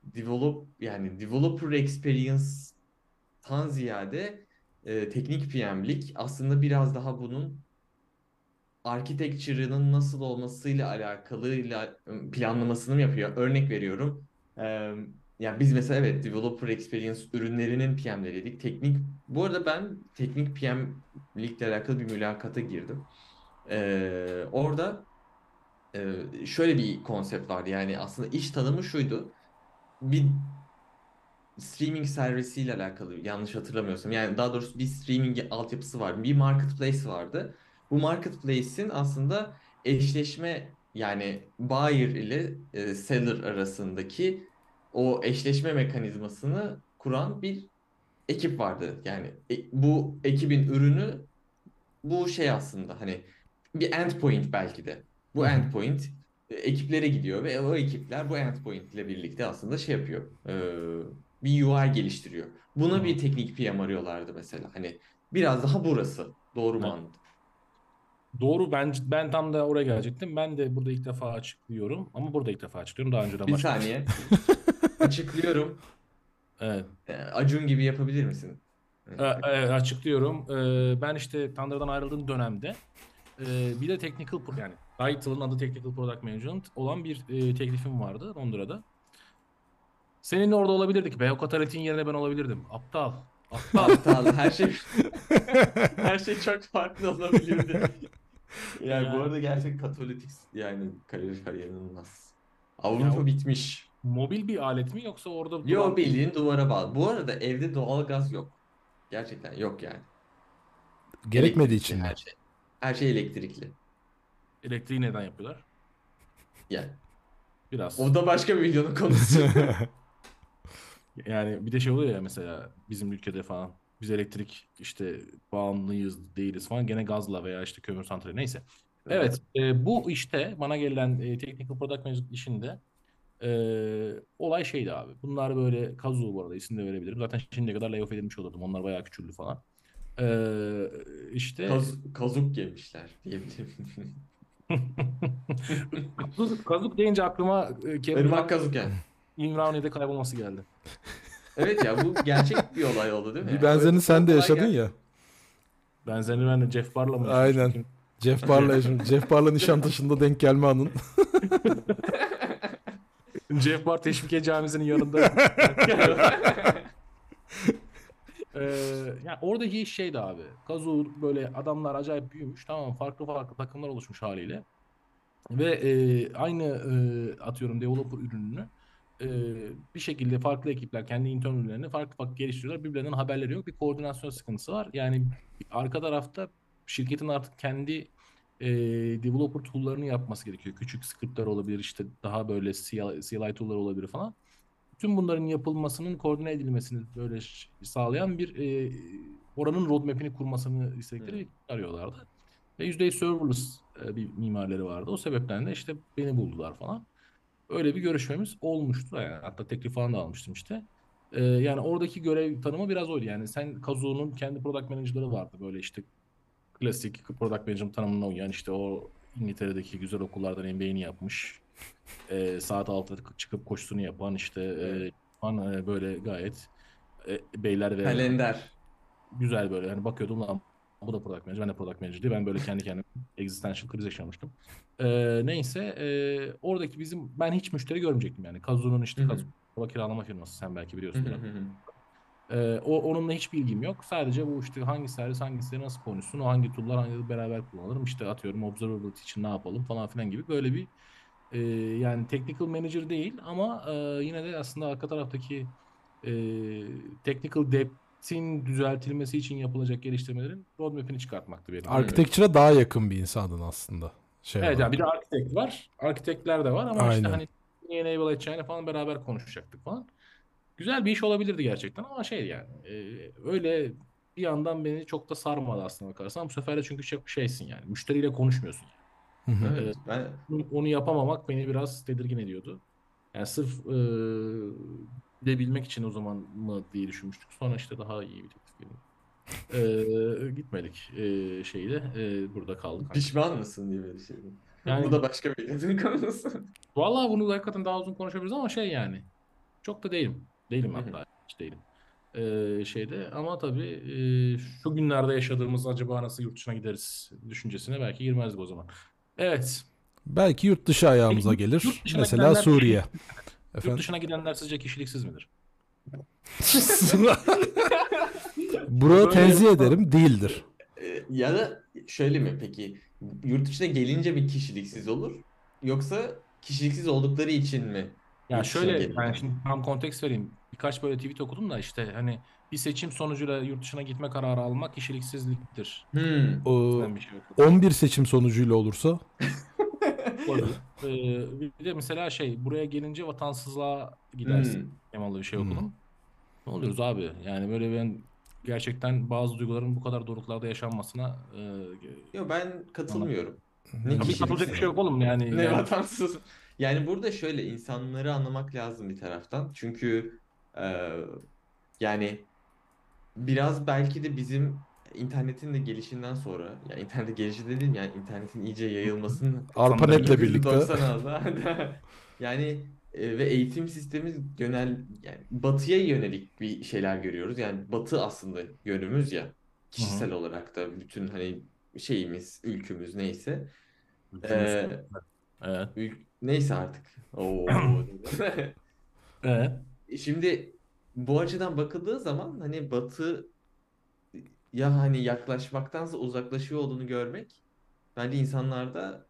develop yani developer experience'tan ziyade e, teknik PM'lik aslında biraz daha bunun architecture'ının nasıl olmasıyla alakalıyla ım, planlamasını mı yapıyor? Örnek veriyorum. Eee yani biz mesela evet developer experience ürünlerinin PM'leriydik. Teknik bu arada ben teknik PM'likle alakalı bir mülakata girdim. Eee, orada eee, şöyle bir konsept vardı. Yani aslında iş tanımı şuydu. Bir streaming servisiyle alakalı yanlış hatırlamıyorsam. Yani daha doğrusu bir streaming altyapısı vardı. Bir marketplace vardı. Bu marketplace'in aslında eşleşme yani buyer ile e, seller arasındaki o eşleşme mekanizmasını kuran bir ekip vardı. Yani e, bu ekibin ürünü bu şey aslında hani bir endpoint belki de. Bu endpoint e, ekiplere gidiyor ve o ekipler bu endpoint ile birlikte aslında şey yapıyor. e, bir UI geliştiriyor. Buna Hı. bir teknik PM arıyorlardı mesela. Hani biraz daha burası. Doğru mu Evet. anladım? Doğru ben ben tam da oraya gelecektim. Ben de burada ilk defa açıklıyorum ama burada ilk defa açıklıyorum. Daha önceden Bir başka. saniye. Açıklıyorum. Evet. E, Acun gibi yapabilir misin? E, e, açıklıyorum. E, ben işte Thunder'dan ayrıldığım dönemde e, bir de Technical yani title'ın adı Technical Product Management olan bir e, teklifim vardı Londra'da. Seninle orada olabilirdik be. O Katalit'in yerine ben olabilirdim. Aptal. Aptal. Aptal her şey her şey çok farklı olabilirdi. Yani bu arada gerçek Katolik yani kalorifer inanılmaz. Avrupa Ya- bitmiş. Mobil bir alet mi yoksa orada Yo duran- bildiğin duvara bağlı. Bu arada evde doğalgaz yok. Gerçekten yok yani. Gerekmediği için mi? her şey. Her şey elektrikli. elektriği neden yapıyorlar? Yani Biraz. o da başka bir videonun konusu. Yani bir de şey oluyor ya mesela bizim ülkede falan biz elektrik işte bağımlıyız değiliz falan gene gazla veya işte kömür santrali neyse. Evet e, bu işte bana gelen e, Technical Product Management işinde e, olay şeydi abi. Bunlar böyle Kazu bu arada isim de verebilirim. Zaten şimdiye kadar layoff edilmiş olurdum. Onlar bayağı küçüldü falan. E, işte Kaz- kazuk yemişler diyebilirim. Kazuk, Kazuk deyince aklıma e, Irmak kazuk yani. İmraniye'de kaybolması geldi. Evet ya bu gerçek bir olay oldu değil mi? Bir benzerini sen de yaşadın gel- ya. Benzerini ben de Jeff Barr'la mı Aynen. Jeff Barr'la yaşadım. Jeff Barr'la Nişantaşı'nda denk gelme anın. Jeff Bar Teşvikiye Camisi'nin yanında. Ee, yani oradaki iş şeydi abi. Kazu böyle adamlar acayip büyümüş. Tamam farklı farklı takımlar oluşmuş haliyle. Ve e, aynı e, atıyorum developer ürününü e, bir şekilde farklı ekipler kendi intern ürünlerini farklı farklı geliştiriyorlar. Birbirlerinden haberleri yok. Bir koordinasyon sıkıntısı var. Yani arka tarafta şirketin artık kendi e, developer tool'larını yapması gerekiyor. Küçük scriptler olabilir işte daha böyle CLI, CLI tool'lar olabilir falan. Tüm bunların yapılmasının koordine edilmesini böyle sağlayan bir e, oranın roadmap'ini kurmasını istedikleri bir arıyorlardı. Ve %100 serverless bir mimarları vardı. O sebepten de işte beni buldular falan. Öyle bir görüşmemiz olmuştu. Yani hatta teklif falan da almıştım işte. E, yani oradaki görev tanımı biraz oydu. Yani sen Kazuo'nun kendi product manager'ları vardı. Böyle işte klasik product management tanımına uyan işte o İngiltere'deki güzel okullardan MBA'ni yapmış. E, saat 6'da çıkıp koşusunu yapan işte e, falan, e, böyle gayet e, beyler ve Kalender. güzel böyle hani bakıyordum lan bu da product manager ben de product manager diye ben böyle kendi kendime existential kriz yaşamıştım. Ee, neyse e, oradaki bizim ben hiç müşteri görmeyecektim yani. Kazu'nun işte. Kazu kiralama firması sen belki biliyorsun. Ee, o onunla hiç bilgim yok. Sadece bu işte hangi servis hangisi nasıl konuşsun, o hangi tool'lar hangi beraber kullanırım. İşte atıyorum observability için ne yapalım falan filan gibi böyle bir e, yani technical manager değil ama e, yine de aslında arka taraftaki e, technical depth'in düzeltilmesi için yapılacak geliştirmelerin roadmap'ini çıkartmaktı benim. Architecture'a daha yakın bir insanın aslında. Şey Evet olarak. yani bir de architect var. Architect'ler de var ama işte Aynen. hani neyi enable edeceğini falan beraber konuşacaktık falan. Güzel bir iş olabilirdi gerçekten ama şey yani e, öyle bir yandan beni çok da sarmadı aslında bakarsan. Bu sefer de çünkü çok şeysin yani. Müşteriyle konuşmuyorsun. Hı hı. Evet, ben Onu- Onu yapamamak beni biraz tedirgin ediyordu. Yani sırf e, gidebilmek için o zaman mı diye düşünmüştük. Sonra işte daha iyi bir teklif geldi. E, gitmedik e, şeyde. E, burada kaldık. pişman mısın diye böyle şey. Yani- Bu da başka bir videonun konusu. Vallahi bunu hakikaten daha uzun konuşabiliriz ama şey yani. Çok da değilim. Değilim hatta hiç değilim. Ee, şeyde ama tabii e, şu günlerde yaşadığımız acaba nasıl yurt dışına gideriz düşüncesine belki girmezdik o zaman. Evet. Belki yurt dışı ayağımıza gelir. Mesela gidenler- Suriye. Yurt Efendim? dışına gidenler sizce kişiliksiz midir? Böyle tenzih ederim değildir. Ee, ya da şöyle mi peki? Yurt dışına gelince bir kişiliksiz olur? Yoksa kişiliksiz oldukları için mi? Ya dışına şöyle yani şimdi tam konteks vereyim. Birkaç böyle tweet okudum da işte hani bir seçim sonucuyla yurt dışına gitme kararı almak kişiliksizliktir. Hmm. Bir şey okudum. 11 seçim sonucuyla olursa Olabilir. Ee, bir de mesela şey buraya gelince vatansızlığa gidersin. Hmm. Bir şey Hmm. okudum. Ne oluyoruz abi? Yani böyle ben gerçekten bazı duyguların bu kadar doruklarda yaşanmasına e, Yok ben katılmıyorum. Ne tabii katılacak bir şey yok oğlum yani. Ne yani vatansız. Yani burada şöyle insanları anlamak lazım bir taraftan. Çünkü e, yani biraz belki de bizim internetin de gelişinden sonra yani internet gelişi dedim yani internetin iyice yayılmasının ARPANET'le birlikte 1996'da yani e, ve eğitim sistemi yönel yani batıya yönelik bir şeyler görüyoruz. Yani batı aslında yönümüz ya kişisel olarak da bütün hani şeyimiz, ülkümüz neyse. Ee, Evet. Ül- Neyse artık. Oo. Evet. Şimdi bu açıdan bakıldığı zaman hani Batı ya hani yaklaşmaktansa uzaklaşıyor olduğunu görmek bence insanlarda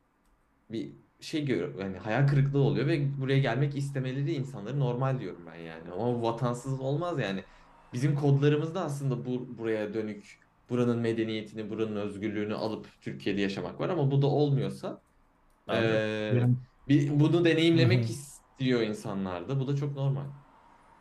bir şey görüyor. Yani hayal kırıklığı oluyor ve buraya gelmek istemeleri insanları normal diyorum ben yani. Ama bu vatansızlık olmaz yani. Bizim kodlarımızda aslında bu buraya dönük buranın medeniyetini, buranın özgürlüğünü alıp Türkiye'de yaşamak var ama bu da olmuyorsa benim- bir, bunu deneyimlemek istiyor insanlar da. Bu da çok normal.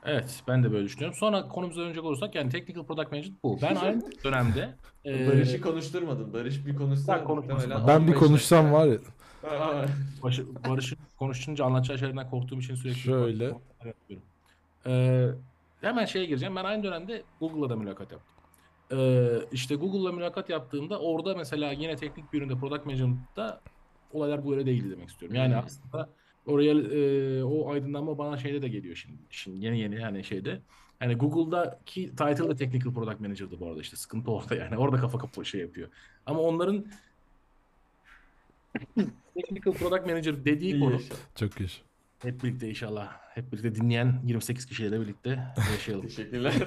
Evet, ben de böyle düşünüyorum. Sonra konumuza dönecek olursak yani Technical Product Management bu. Ben aynı dönemde e, Barış'ı konuşturmadın. Barış bir konuşsa Ben muhtemelen ben bir 15 konuşsam dakika. var ya Aa, Başı, Barış'ın konuşunca anlatacağı şeylerden korktuğum için sürekli Şöyle. konuşmalar yapıyorum. Ee, hemen şeye gireceğim. Ben aynı dönemde Google'la da mülakat yaptım. Ee, işte Google'la mülakat yaptığımda orada mesela yine teknik bir üründe Product Management'ta olaylar böyle değildi demek istiyorum. Yani Hmm. aslında oraya e, o aydınlanma bana şeyde de geliyor şimdi. Şimdi yeni yeni yani şeyde. Yani Google'daki title da Technical Product Manager'dı bu arada işte sıkıntı orada yani. Orada kafa kafa şey yapıyor. Ama onların Technical Product Manager dediği iyi konu yaşa. çok iş. hep birlikte inşallah. Hep birlikte dinleyen 28 kişiyle birlikte yaşayalım. Teşekkürler.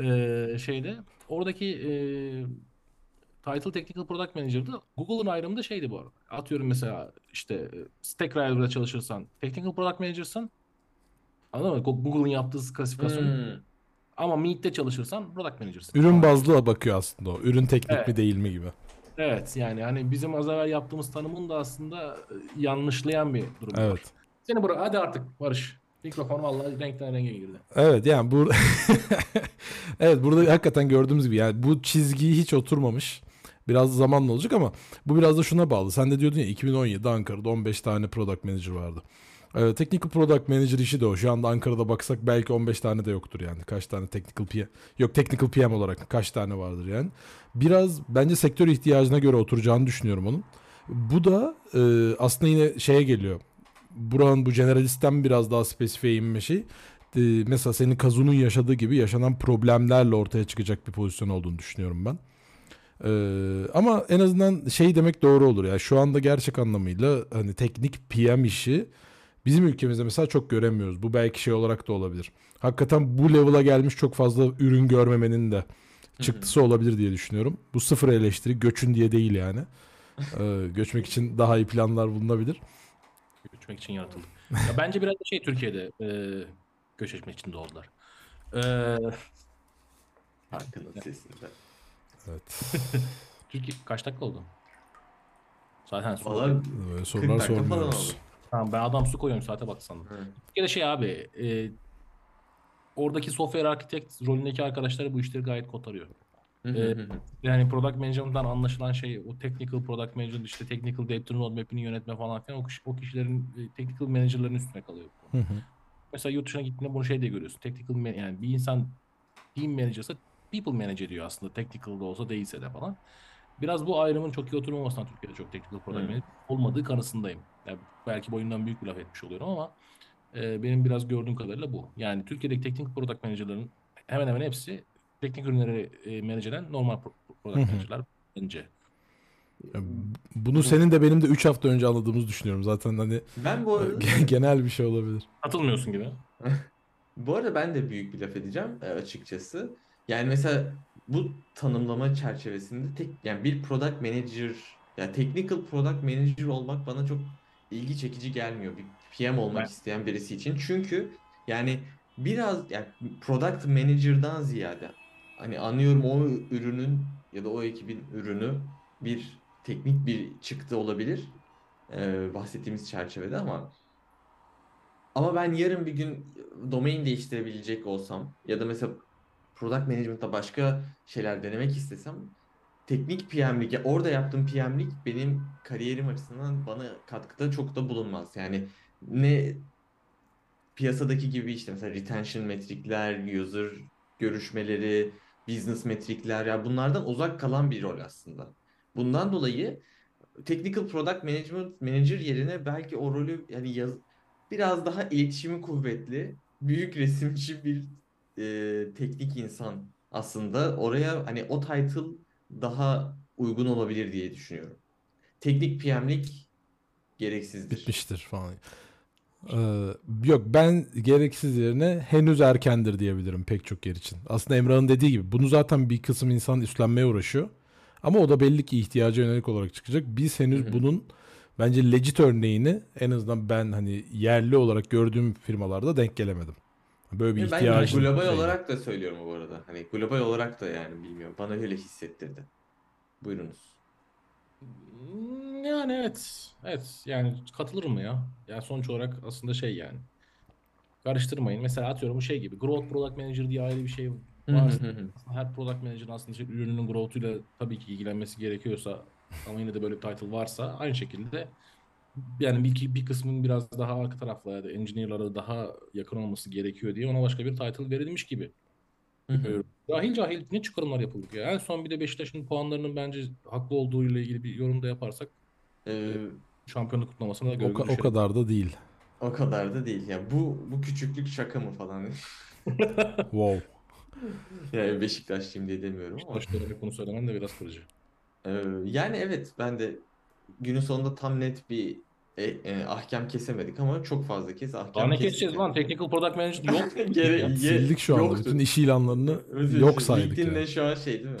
Ee, şeyde oradaki e, Title Technical Product Manager'da Google'ın ayrımı da şeydi bu arada. Atıyorum mesela işte e, Stackdriver'da çalışırsan Technical Product Manager'sın. Anladın mı? Go- Google'ın yaptığı klasifikasyon. Hmm. Ama Meet'te çalışırsan Product Manager'sın. Ürün bazlı bakıyor aslında o. Ürün teknik mi Evet. değil mi gibi. Evet yani hani bizim az evvel yaptığımız tanımın da aslında e, yanlışlayan bir durum var. Evet. Seni buraya hadi artık Barış. Mikrofon vallahi renkten renge girdi. Evet yani bu Evet burada hakikaten gördüğümüz gibi yani bu çizgiyi hiç oturmamış. Biraz zamanla olacak ama bu biraz da şuna bağlı. Sen de diyordun ya 2017'de Ankara'da 15 tane product manager vardı. Ee, technical product manager işi de o. Şu anda Ankara'da baksak belki 15 tane de yoktur yani. Kaç tane technical PM yok technical PM olarak kaç tane vardır yani. Biraz bence sektör ihtiyacına göre oturacağını düşünüyorum onun. Bu da e, aslında yine şeye geliyor. Buranın bu generalistten biraz daha spesifiye inme şey. Mesela senin Kazu'nun yaşadığı gibi yaşanan problemlerle ortaya çıkacak bir pozisyon olduğunu düşünüyorum ben. E, ama en azından şey demek doğru olur ya. Şu anda gerçek anlamıyla hani teknik PM işi bizim ülkemizde mesela çok göremiyoruz. Bu belki şey olarak da olabilir. Hakikaten bu level'a gelmiş çok fazla ürün görmemenin de çıktısı olabilir diye düşünüyorum. Bu sıfır eleştiri göçün diye değil yani. E, göçmek için daha iyi planlar bulunabilir. Göçmek için yaratıldı. Ya bence biraz da şey Türkiye'de e, göç etmek için doğdular. E, Hakkının sesinde. Evet. Türkiye kaç dakika oldu? Zaten. Valla Böyle 40 sorular dakika falan sormuyoruz. oldu. Tamam ben adam su koyuyorum saate bak sandım. Hı. Türkiye'de şey abi e, oradaki software architect rolündeki arkadaşları bu işleri gayet kotarıyor. Hı hı Ee, hı hı. Yani product management'dan anlaşılan şey o technical product management işte technical data roadmap'ini yönetme falan filan o, kişi- o kişilerin e, technical manager'ların üstüne kalıyor. Hı hı. Mesela yurt dışına gittiğinde bunu şey diye görüyorsun. Technical man- yani bir insan team manager'sa people manager diyor aslında. Technical da olsa değilse de falan. Biraz bu ayrımın çok iyi oturmamasından Türkiye'de çok technical product Hı. manager olmadığı kanısındayım. Yani belki boyundan büyük bir laf etmiş oluyorum ama Ee, benim biraz gördüğüm kadarıyla bu. Yani Türkiye'deki teknik product manager'ların hemen hemen hepsi teknik ürünleri e, manage eden normal pro- product Hı hı. manager'lar bence. Bunu senin de benim de 3 hafta önce anladığımızı düşünüyorum. Zaten hani Ben bu arada genel bir şey olabilir. Katılmıyorsun gibi. Bu arada ben de büyük bir laf edeceğim e, açıkçası. Yani mesela bu tanımlama çerçevesinde tek yani bir product manager ya technical product manager olmak bana çok ilgi çekici gelmiyor bir PM olmak Evet. isteyen birisi için. Çünkü yani biraz yani product manager'dan ziyade hani anlıyorum o ürünün ya da o ekibin ürünü bir teknik bir çıktı olabilir e, bahsettiğimiz çerçevede ama ama ben yarın bir gün domain değiştirebilecek olsam ya da mesela product management'ta başka şeyler denemek istesem teknik PM'lik ya orada yaptığım PM'lik benim kariyerim açısından bana katkıda çok da bulunmaz. Yani ne piyasadaki gibi işte mesela retention metrikler, user görüşmeleri, business metrikler ya bunlardan uzak kalan bir rol aslında. Bundan dolayı technical product management manager yerine belki o rolü yani yaz, biraz daha iletişimi kuvvetli, büyük resimci bir e, teknik insan aslında oraya hani o title daha uygun olabilir diye düşünüyorum. Teknik PM'lik gereksizdir. Bitmiştir falan. Ee, yok ben gereksiz yerine henüz erkendir diyebilirim pek çok yer için. Aslında Emrah'ın dediği gibi bunu zaten bir kısım insan üstlenmeye uğraşıyor. Ama o da belli ki ihtiyaca yönelik olarak çıkacak. Biz henüz Hı hı. bunun bence legit örneğini en azından ben hani yerli olarak gördüğüm firmalarda denk gelemedim. Böyle bir Ve ben ihtiyacın global şeyi. olarak da söylüyorum bu arada. Hani global olarak da yani bilmiyorum. Bana öyle hissettirdi. Buyurunuz. Hmm, Yani evet. Evet. Yani katılırım mı ya? Yani sonuç olarak aslında şey yani. Karıştırmayın. Mesela atıyorum bu şey gibi. Growth Product Manager diye ayrı bir şey aslında her product manager'ın aslında şey, ürününün growth'uyla tabii ki ilgilenmesi gerekiyorsa ama yine de böyle bir title varsa aynı şekilde yani bir, bir kısmın biraz daha arka tarafla ya da engineer'lara daha yakın olması gerekiyor diye ona başka bir title verilmiş gibi. Hı hı. Bilmiyorum. Cahil cahil ne çıkarımlar yapıldı ya. En son bir de Beşiktaş'ın puanlarının bence haklı olduğu ile ilgili bir yorum da yaparsak Ee, şampiyonluk kutlamasına da O, ka- o kadar da değil. o kadar da değil. Yani bu bu küçüklük şaka mı falan. Wow. Yani Beşiktaşlıyım diye demiyorum ama. Beşiktaş dönemi konu söylemen de biraz kırıcı. Ee, yani evet ben de günün sonunda tam net bir e, e, ahkam kesemedik ama çok fazla kez ahkam Daha ne keseceğiz yani. lan? Technical Product Manager yok. Gere- Ya, Sildik şu anda. Bütün iş ilanlarını Özür yok saydık LinkedIn'de ya. şu an şey değil mi?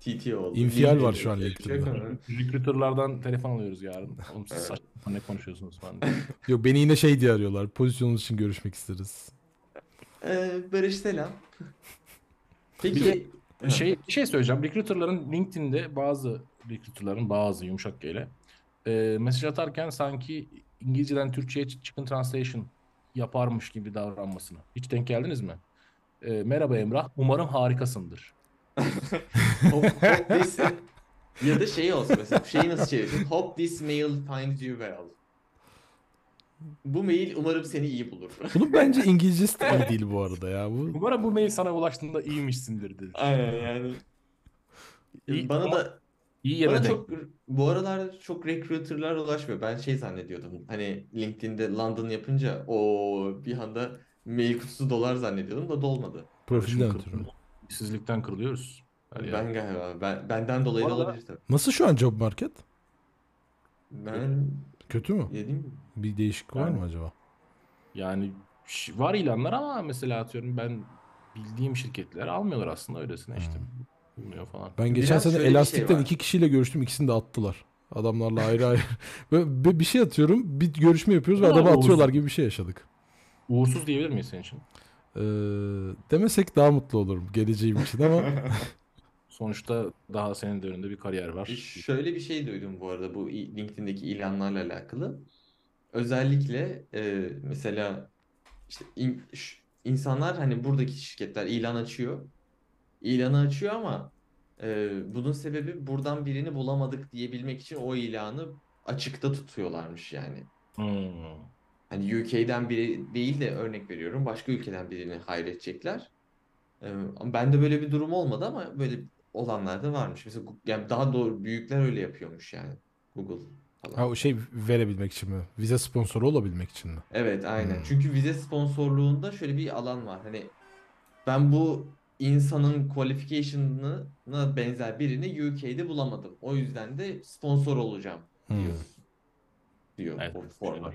TT oldu. İnfial var şu an şey LinkedIn'de. Recruiter'lardan telefon alıyoruz yarın. Oğlum siz saçma ne konuşuyorsunuz falan diye. Yok beni yine şey diye arıyorlar. Pozisyonunuz için görüşmek isteriz. Ee, Barış selam. Peki Bir şey bir şey söyleyeceğim. Recruiter'ların LinkedIn'de bazı recruiter'ların bazı yumuşak G ile e, mesaj atarken sanki İngilizceden Türkçe'ye chicken translation yaparmış gibi davranmasını. Hiç denk geldiniz mi? E, merhaba Emrah. Umarım harikasındır. Hope, hope this ya da şey olsun mesela şeyi nasıl çevirirsin? Hope this mail finds you well. Bu mail umarım seni iyi bulur. Bunun bence İngilizcesi de iyi değil bu arada ya. Bu Umarım bu mail sana ulaştığında iyiymişsindir dedi. Aynen yani. İyi, Bana ama da İyi yere bana denk. çok bu aralar çok recruiter'lar ulaşmıyor. Ben şey zannediyordum. Hani LinkedIn'de London yapınca o bir anda mail kutusu dolar zannediyordum da dolmadı. profilden ötürü. İşsizlikten kırılıyoruz. Her yer. Ben galiba ben, benden dolayı da arada- olabilir tabii. Nasıl şu an job market? Ben Kötü mü? yedim. Bir değişiklik var Yani- mı acaba? Yani ş- var ilanlar ama mesela atıyorum ben bildiğim şirketler almıyorlar aslında öylesine işte. Bulunuyor falan. Ben geçen Biraz sene şöyle bir şey Elastik'ten var. iki kişiyle görüştüm. ikisini de attılar. Adamlarla ayrı ayrı. Böyle bir- bir şey atıyorum. Bir görüşme yapıyoruz ve adamı Oğuz- atıyorlar gibi bir şey yaşadık. Uğursuz diyebilir miyiz senin için? Ee, demesek daha mutlu olurum geleceğim için ama Sonuçta daha senin de önünde bir kariyer var. Şöyle bir şey duydum bu arada bu i- LinkedIn'deki ilanlarla alakalı. Özellikle e, mesela işte in- ş- insanlar hani buradaki şirketler ilan açıyor. İlanı açıyor ama e, bunun sebebi buradan birini bulamadık diyebilmek için o ilanı açıkta tutuyorlarmış yani. Hmm. Hani UK'den biri değil de örnek veriyorum başka ülkeden birini hayredecekler. Ee, ama bende böyle bir durum olmadı ama böyle olanlar da varmış. Mesela yani daha doğru büyükler öyle yapıyormuş yani Google. falan. Ha o şey verebilmek için mi? Vize sponsoru olabilmek için mi? Evet aynen. Hmm. Çünkü vize sponsorluğunda şöyle bir alan var. Hani ben bu insanın qualification'ına benzer birini UK'de bulamadım. O yüzden de sponsor olacağım Hmm. diyor. Diyor Evet, o forma.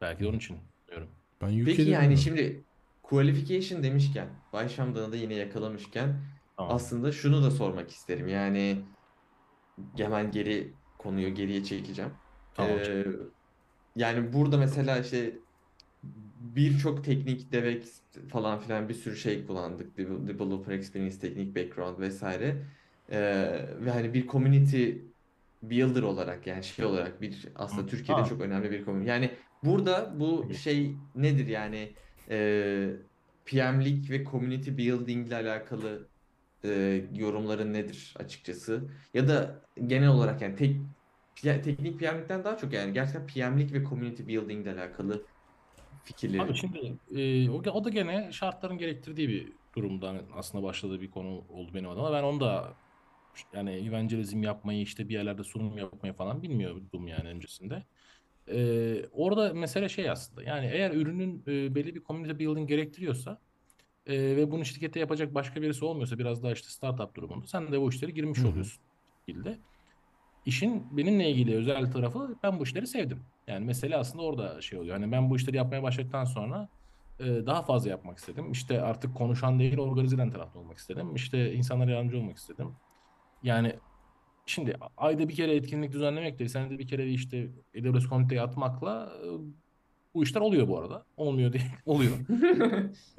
Belki de onun için diyorum. Ben UK'de Peki yani bilmiyorum. şimdi qualification demişken, Bay Şamdan'ı da yine yakalamışken Tamam. aslında şunu da sormak isterim. Yani hemen geri konuyu geriye çekeceğim. Tamam. Ee, yani burada mesela işte birçok teknik DevX falan filan bir sürü şey kullandık. Devel- Developer Experience, teknik background vesaire. Ee, ve hani bir community builder olarak yani şey olarak bir aslında. Türkiye'de Ha. çok önemli bir community. Yani burada bu şey nedir yani e, PM'lik ve community building ile alakalı e, yorumların nedir açıkçası? Ya da genel olarak yani tek teknik PM'likten daha çok yani gerçekten PM'lik ve community building ile alakalı fikirleri. Abi şimdi e, o, o da gene şartların gerektirdiği bir durumdan aslında başladığı bir konu oldu benim adıma. Ben onu da yani evangelizm yapmayı işte bir yerlerde sunum yapmayı falan bilmiyordum yani öncesinde. E, orada mesele şey aslında yani eğer ürünün e, belli bir community building gerektiriyorsa e, ve bunu şirkette yapacak başka birisi olmuyorsa biraz daha işte startup durumunda sen de bu işleri girmiş Hı hı. oluyorsun şekilde. İşin benimle ilgili özel tarafı ben bu işleri sevdim. Yani mesele aslında orada şey oluyor. Hani ben bu işleri yapmaya başladıktan sonra e, daha fazla yapmak istedim. İşte artık konuşan değil organize eden tarafta olmak istedim. İşte insanlara yardımcı olmak istedim. Yani şimdi ayda bir kere etkinlik düzenlemek değil, senede bir kere işte AWS Community'ye atmakla e, bu işler oluyor bu arada. Olmuyor değil, oluyor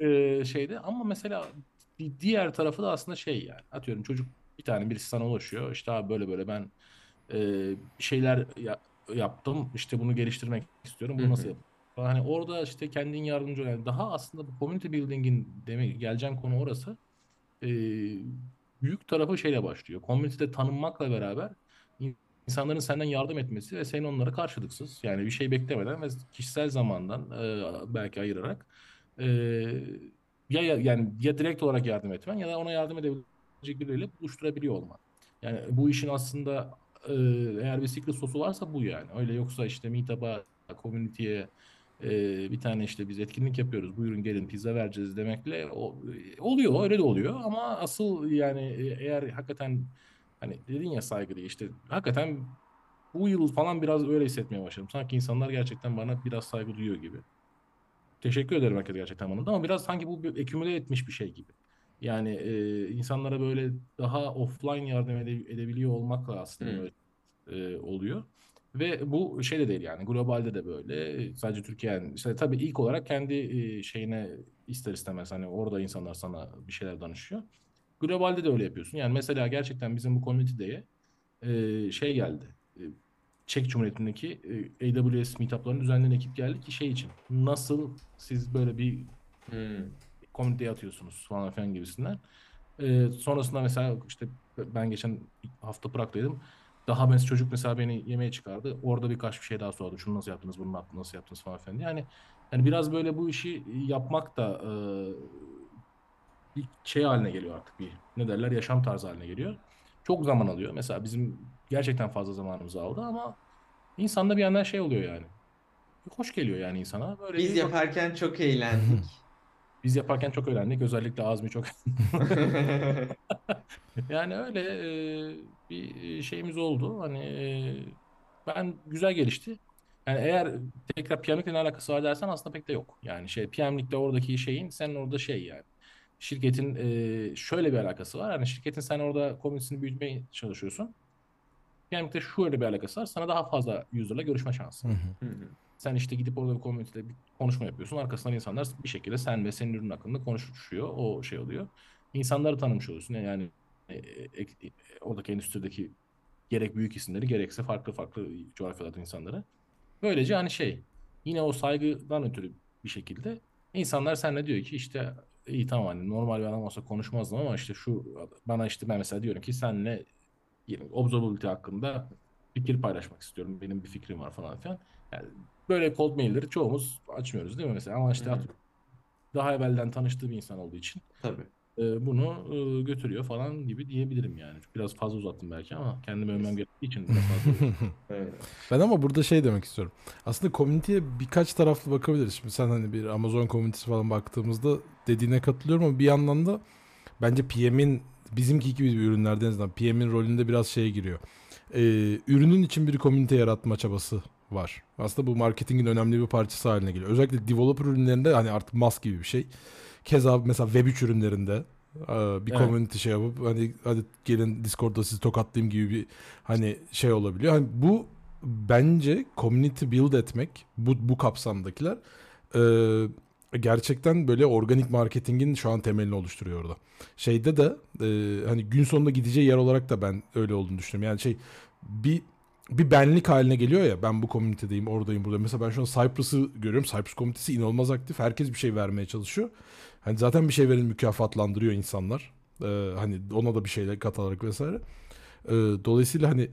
e, şeyde ama mesela bir diğer tarafı da aslında şey yani atıyorum çocuk bir tane birisi sana ulaşıyor işte abi böyle böyle ben e, şeyler ya- yaptım işte bunu geliştirmek istiyorum bunu nasıl falan. Hani orada işte kendin yardımcı ol. Yani daha aslında bu community building'in demek geleceğim konu orası e, büyük tarafı şeyle başlıyor. Community'de tanınmakla beraber in- insanların senden yardım etmesi ve senin onlara karşılıksız yani bir şey beklemeden ve kişisel zamandan e, belki ayırarak e, ya, ya yani ya direkt olarak yardım etmen ya da ona yardım edebilecek biriyle buluşturabiliyor olman. Yani bu işin aslında e, eğer bir secret sosu varsa bu yani. Öyle yoksa işte Meetup'a, community'ye e, bir tane işte biz etkinlik yapıyoruz. Buyurun gelin pizza vereceğiz demekle o, oluyor öyle de oluyor ama asıl yani e, eğer hakikaten hani dedin ya saygı diye işte hakikaten bu yıl falan biraz öyle hissetmeye başladım. Sanki insanlar gerçekten bana biraz saygı duyuyor gibi. Teşekkür ederim herkese gerçekten bana da ama biraz sanki bu bir ekümüle etmiş bir şey gibi. Yani e, insanlara böyle daha offline yardım ede- edebiliyor olmakla aslında Hmm. böyle e, oluyor. Ve bu şey de değil yani globalde de böyle sadece Türkiye yani işte tabii ilk olarak kendi e, şeyine ister istemez hani orada insanlar sana bir şeyler danışıyor. Globalde de öyle yapıyorsun. Yani mesela gerçekten bizim bu community'de e, şey geldi. E, Çek Cumhuriyeti'ndeki e, AWS meetup'larını düzenleyen ekip geldi ki şey için nasıl siz böyle bir Hmm. Komüniteye atıyorsunuz falan filan gibisinden. Ee, sonrasında mesela işte ben geçen hafta Prag'daydım. Daha mesela çocuk mesela beni yemeğe çıkardı. Orada birkaç bir şey daha sordu. Şunu nasıl yaptınız, bunu yaptınız, nasıl yaptınız falan filan. Yani yani biraz böyle bu işi yapmak da e, bir şey haline geliyor artık bir ne derler yaşam tarzı haline geliyor. Çok zaman alıyor. Mesela bizim gerçekten fazla zamanımızı aldı ama insanda bir yandan şey oluyor yani. Hoş geliyor yani insana. Böyle Biz yaparken çok eğlendik. Biz yaparken çok öğrendik. Özellikle Azmi çok Yani öyle e, bir şeyimiz oldu. Hani e, ben güzel gelişti. Yani eğer tekrar PM'likle ne alakası var dersen aslında pek de yok. Yani şey PM'likle oradaki şeyin sen orada şey yani şirketin e, şöyle bir alakası var. Hani şirketin sen orada komünitesini büyütmeye çalışıyorsun. PM'likle şöyle bir alakası var. Sana daha fazla user'la görüşme şansı. Hı hı. Sen işte gidip orada bir komünitede bir konuşma yapıyorsun. Arkasından insanlar bir şekilde sen ve senin ürün hakkında konuşuyor. O şey oluyor. İnsanları tanımış oluyorsun. Yani e, e, e, oradaki endüstrideki gerek büyük isimleri gerekse farklı farklı coğrafyalardan insanları. Böylece hani şey yine o saygıdan ötürü bir şekilde insanlar seninle diyor ki işte iyi tamam hani normal bir adam olsa konuşmazdım ama işte şu bana işte ben mesela diyorum ki senle observability hakkında fikir paylaşmak istiyorum. Benim bir fikrim var falan filan. Yani böyle cold mailleri çoğumuz açmıyoruz değil mi mesela? Ama işte atıyorum, daha evvelden tanıştığı bir insan olduğu için Tabii. e, bunu e, götürüyor falan gibi diyebilirim yani. Biraz fazla uzattım belki ama kendimi övmem gerektiği için biraz fazla. Evet. Ben ama burada şey demek istiyorum. Aslında komüniteye birkaç taraflı bakabiliriz. Şimdi sen hani bir Amazon komünitesi falan baktığımızda dediğine katılıyorum ama bir yandan da bence PM'in bizimki gibi bir ürünlerden en azından PM'in rolünde biraz şeye giriyor. Ee, ürünün için bir komünite yaratma çabası var. Aslında bu marketingin önemli bir parçası haline geliyor. Özellikle developer ürünlerinde hani artık mas gibi bir şey. Keza mesela Web 3 ürünlerinde e, bir Evet. community şey yapıp hani hadi gelin Discord'da sizi tokatlayayım gibi bir hani şey olabiliyor. Hani bu bence community build etmek bu bu kapsamdakiler e, gerçekten böyle organik marketingin şu an temelini oluşturuyor orada. Şeyde de e, hani gün sonunda gideceği yer olarak da ben öyle olduğunu düşünüyorum. Yani şey bir bir benlik haline geliyor ya ben bu komünitedeyim oradayım buradayım. Mesela ben şu an Cyprus'ı görüyorum. Cyprus komünitesi inanılmaz aktif. Herkes bir şey vermeye çalışıyor. Hani zaten bir şey verin mükafatlandırıyor insanlar. Ee, hani ona da bir şeyler katarak vesaire. Ee, dolayısıyla hani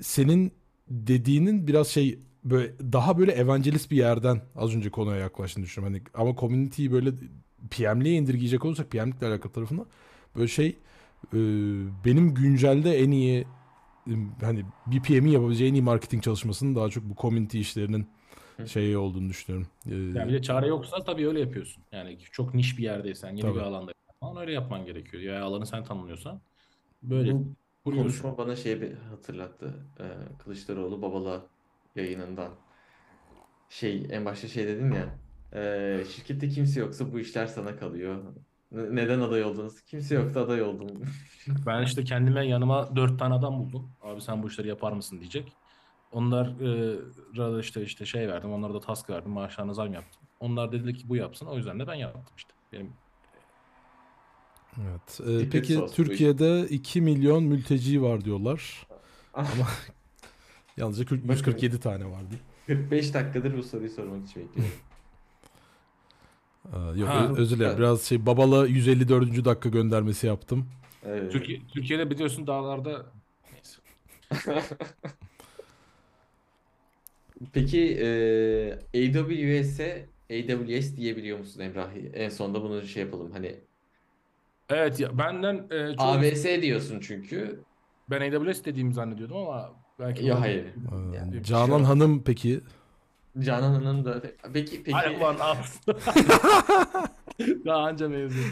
senin dediğinin biraz şey böyle daha böyle evangelist bir yerden az önce konuya yaklaştığını düşünüyorum. Hani ama community'yi böyle PM'liğe indirgeyecek olursak PM'likle alakalı tarafına böyle şey e, benim güncelde en iyi hani bir PM'in yapabileceği en iyi marketing çalışmasının daha çok bu community işlerinin şeyi olduğunu düşünüyorum. Ee, Yani bir de çare yoksa tabii öyle yapıyorsun. Yani çok niş bir yerdeysen, yeni bir Tabii. alanda falan öyle yapman gerekiyor. Ya alanı sen tanımlıyorsan böyle Bu kuruyorsun. konuşma bana şey bir hatırlattı. Ee, Kılıçdaroğlu Babala yayınından. Şey en başta şey dedin ya. e, şirkette kimse yoksa bu işler sana kalıyor. Ne- Neden aday oldunuz? Kimse yoksa aday oldum. Ben işte kendime yanıma dört tane adam buldum. Abi sen bu işleri yapar mısın diyecek. Onlar e, da işte işte şey verdim. Onlara da task verdim. Maaşlarına zam yaptım. Onlar dediler ki bu yapsın. O yüzden de ben yaptım işte. Benim Evet. Ee, Secret peki sauce bu Türkiye'de 2 milyon mülteci var diyorlar. Ah, Yalnızca 40 Bakın. 147 tane var diye. 45 dakikadır bu soruyu sormak için bekliyorum. Aa, yok Ha. özür dilerim. Biraz şey babala 154. dakika göndermesi yaptım. Evet. Türkiye, Türkiye'de biliyorsun dağlarda neyse. Peki e, AWS'e AWS diyebiliyor musun Emrah? En sonunda bunu şey yapalım. Hani Evet ya benden e, çoğu- AWS diyorsun çünkü. ben AWS dediğimi zannediyordum ama belki Ya hayır. Ee, Yani bir Canan şey yok. Hanım peki Canan Hanım da peki peki Ay ulan. Daha anca mezun.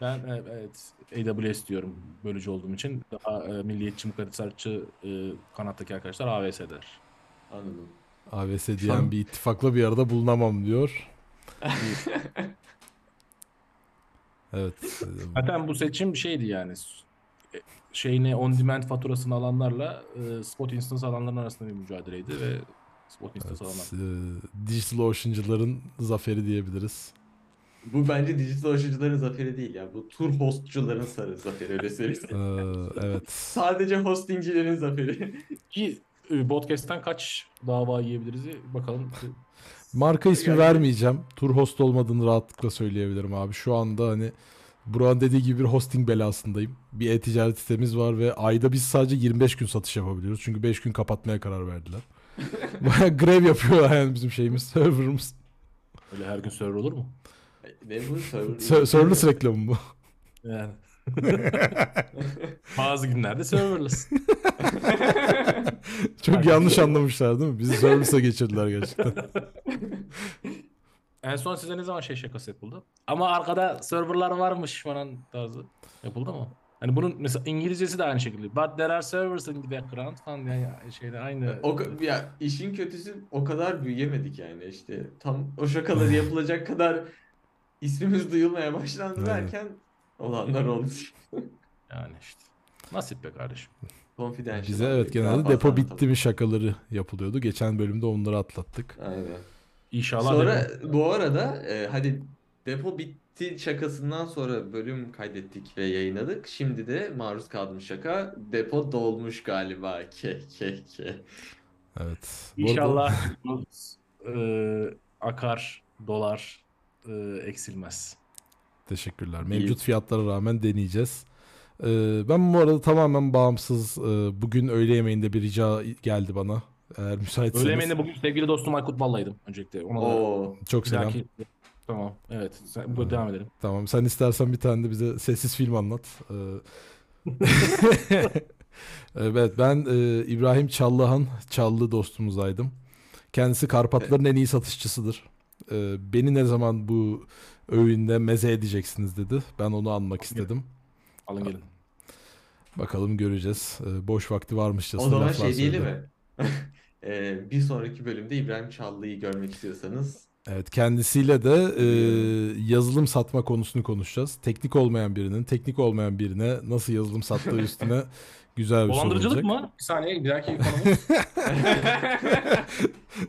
Ben e, evet AWS diyorum bölücü olduğum için. Daha e, milliyetçi mukaddesatçı e, kanattaki arkadaşlar AWS der. anladım. AVS diyen bir ittifakla bir arada bulunamam diyor. Evet. e, Zaten bu seçim şeydi yani. E, Şeyine on demand faturasını alanlarla e, spot instance alanların arasında bir mücadeleydi ve alanlar. evet, e, Digital Ocean'cıların zaferi diyebiliriz. Bu bence dijital aşıcıların zaferi değil ya. Bu tur hostçuların sarı zaferi öyle söyleyeyim. Ee, evet. Sadece hostingcilerin zaferi. Ki e, podcast'ten kaç dava yiyebiliriz bakalım. Marka ismi Yani- vermeyeceğim. Tur host olmadığını rahatlıkla söyleyebilirim abi. Şu anda hani Burak'ın dediği gibi bir hosting belasındayım. Bir e-ticaret sitemiz var ve ayda biz sadece 25 gün satış yapabiliyoruz. Çünkü 5 gün kapatmaya karar verdiler. Baya grev yapıyor yani bizim şeyimiz, serverımız. Öyle her gün server olur mu? Ne bu? Server, Ser- Serverless reklamı bu. Yani. Bazı günlerde serverless. Çok yanlış anlamışlar değil mi? Bizi serverless'a geçirdiler gerçekten. En son size ne zaman şey şakası yapıldı? Ama arkada serverlar varmış falan tarzı. Yapıldı mı? Hani bunun mesela İngilizcesi de aynı şekilde. But there are servers in the background falan yani şeyde aynı. O, ya işin kötüsü o kadar büyüyemedik yani işte tam o şakaları yapılacak kadar ismimiz duyulmaya başlandı derken olanlar olmuş. Yani işte. Nasip be kardeşim. Confidential. Bize evet genelde depo bitti mi şakaları yapılıyordu. Geçen bölümde onları atlattık. Aynen. İnşallah Sonra dedim. bu arada e, hadi depo bitti şakasından sonra bölüm kaydettik ve yayınladık. Şimdi de maruz kaldığım şaka depo dolmuş galiba. Ke ke ke. Evet. İnşallah e, akar, dolar e, eksilmez. Teşekkürler. İyi. Mevcut fiyatlara rağmen deneyeceğiz. Ee, ben bu arada tamamen bağımsız e, bugün öğle yemeğinde bir rica geldi bana. Eğer müsaitseniz. Öğle yemeğinde bugün sevgili dostum Aykut Ballay'dım öncelikle. Ona da Oo. Çok bir selam. dahaki Tamam. Evet. Sen, bu devam edelim. Tamam sen istersen bir tane de bize sessiz film anlat. Ee, evet ben e, İbrahim Çallıhan Çallı dostumuzdaydım. Kendisi Karpatların en iyi satışçısıdır. Ee, beni ne zaman bu öğünde meze edeceksiniz dedi. Ben onu anmak istedim. Alın gelin. Bakalım göreceğiz. Ee, boş vakti O varmışçasına zaman laflar şey diyelim mi? Ee, bir sonraki bölümde İbrahim Çallı'yı görmek istiyorsanız Evet kendisiyle de e, yazılım satma konusunu konuşacağız. Teknik olmayan birinin teknik olmayan birine nasıl yazılım sattığı üstüne güzel bir soru Dolandırıcılık olacak. mı? Bir saniye bir dahaki konumuz.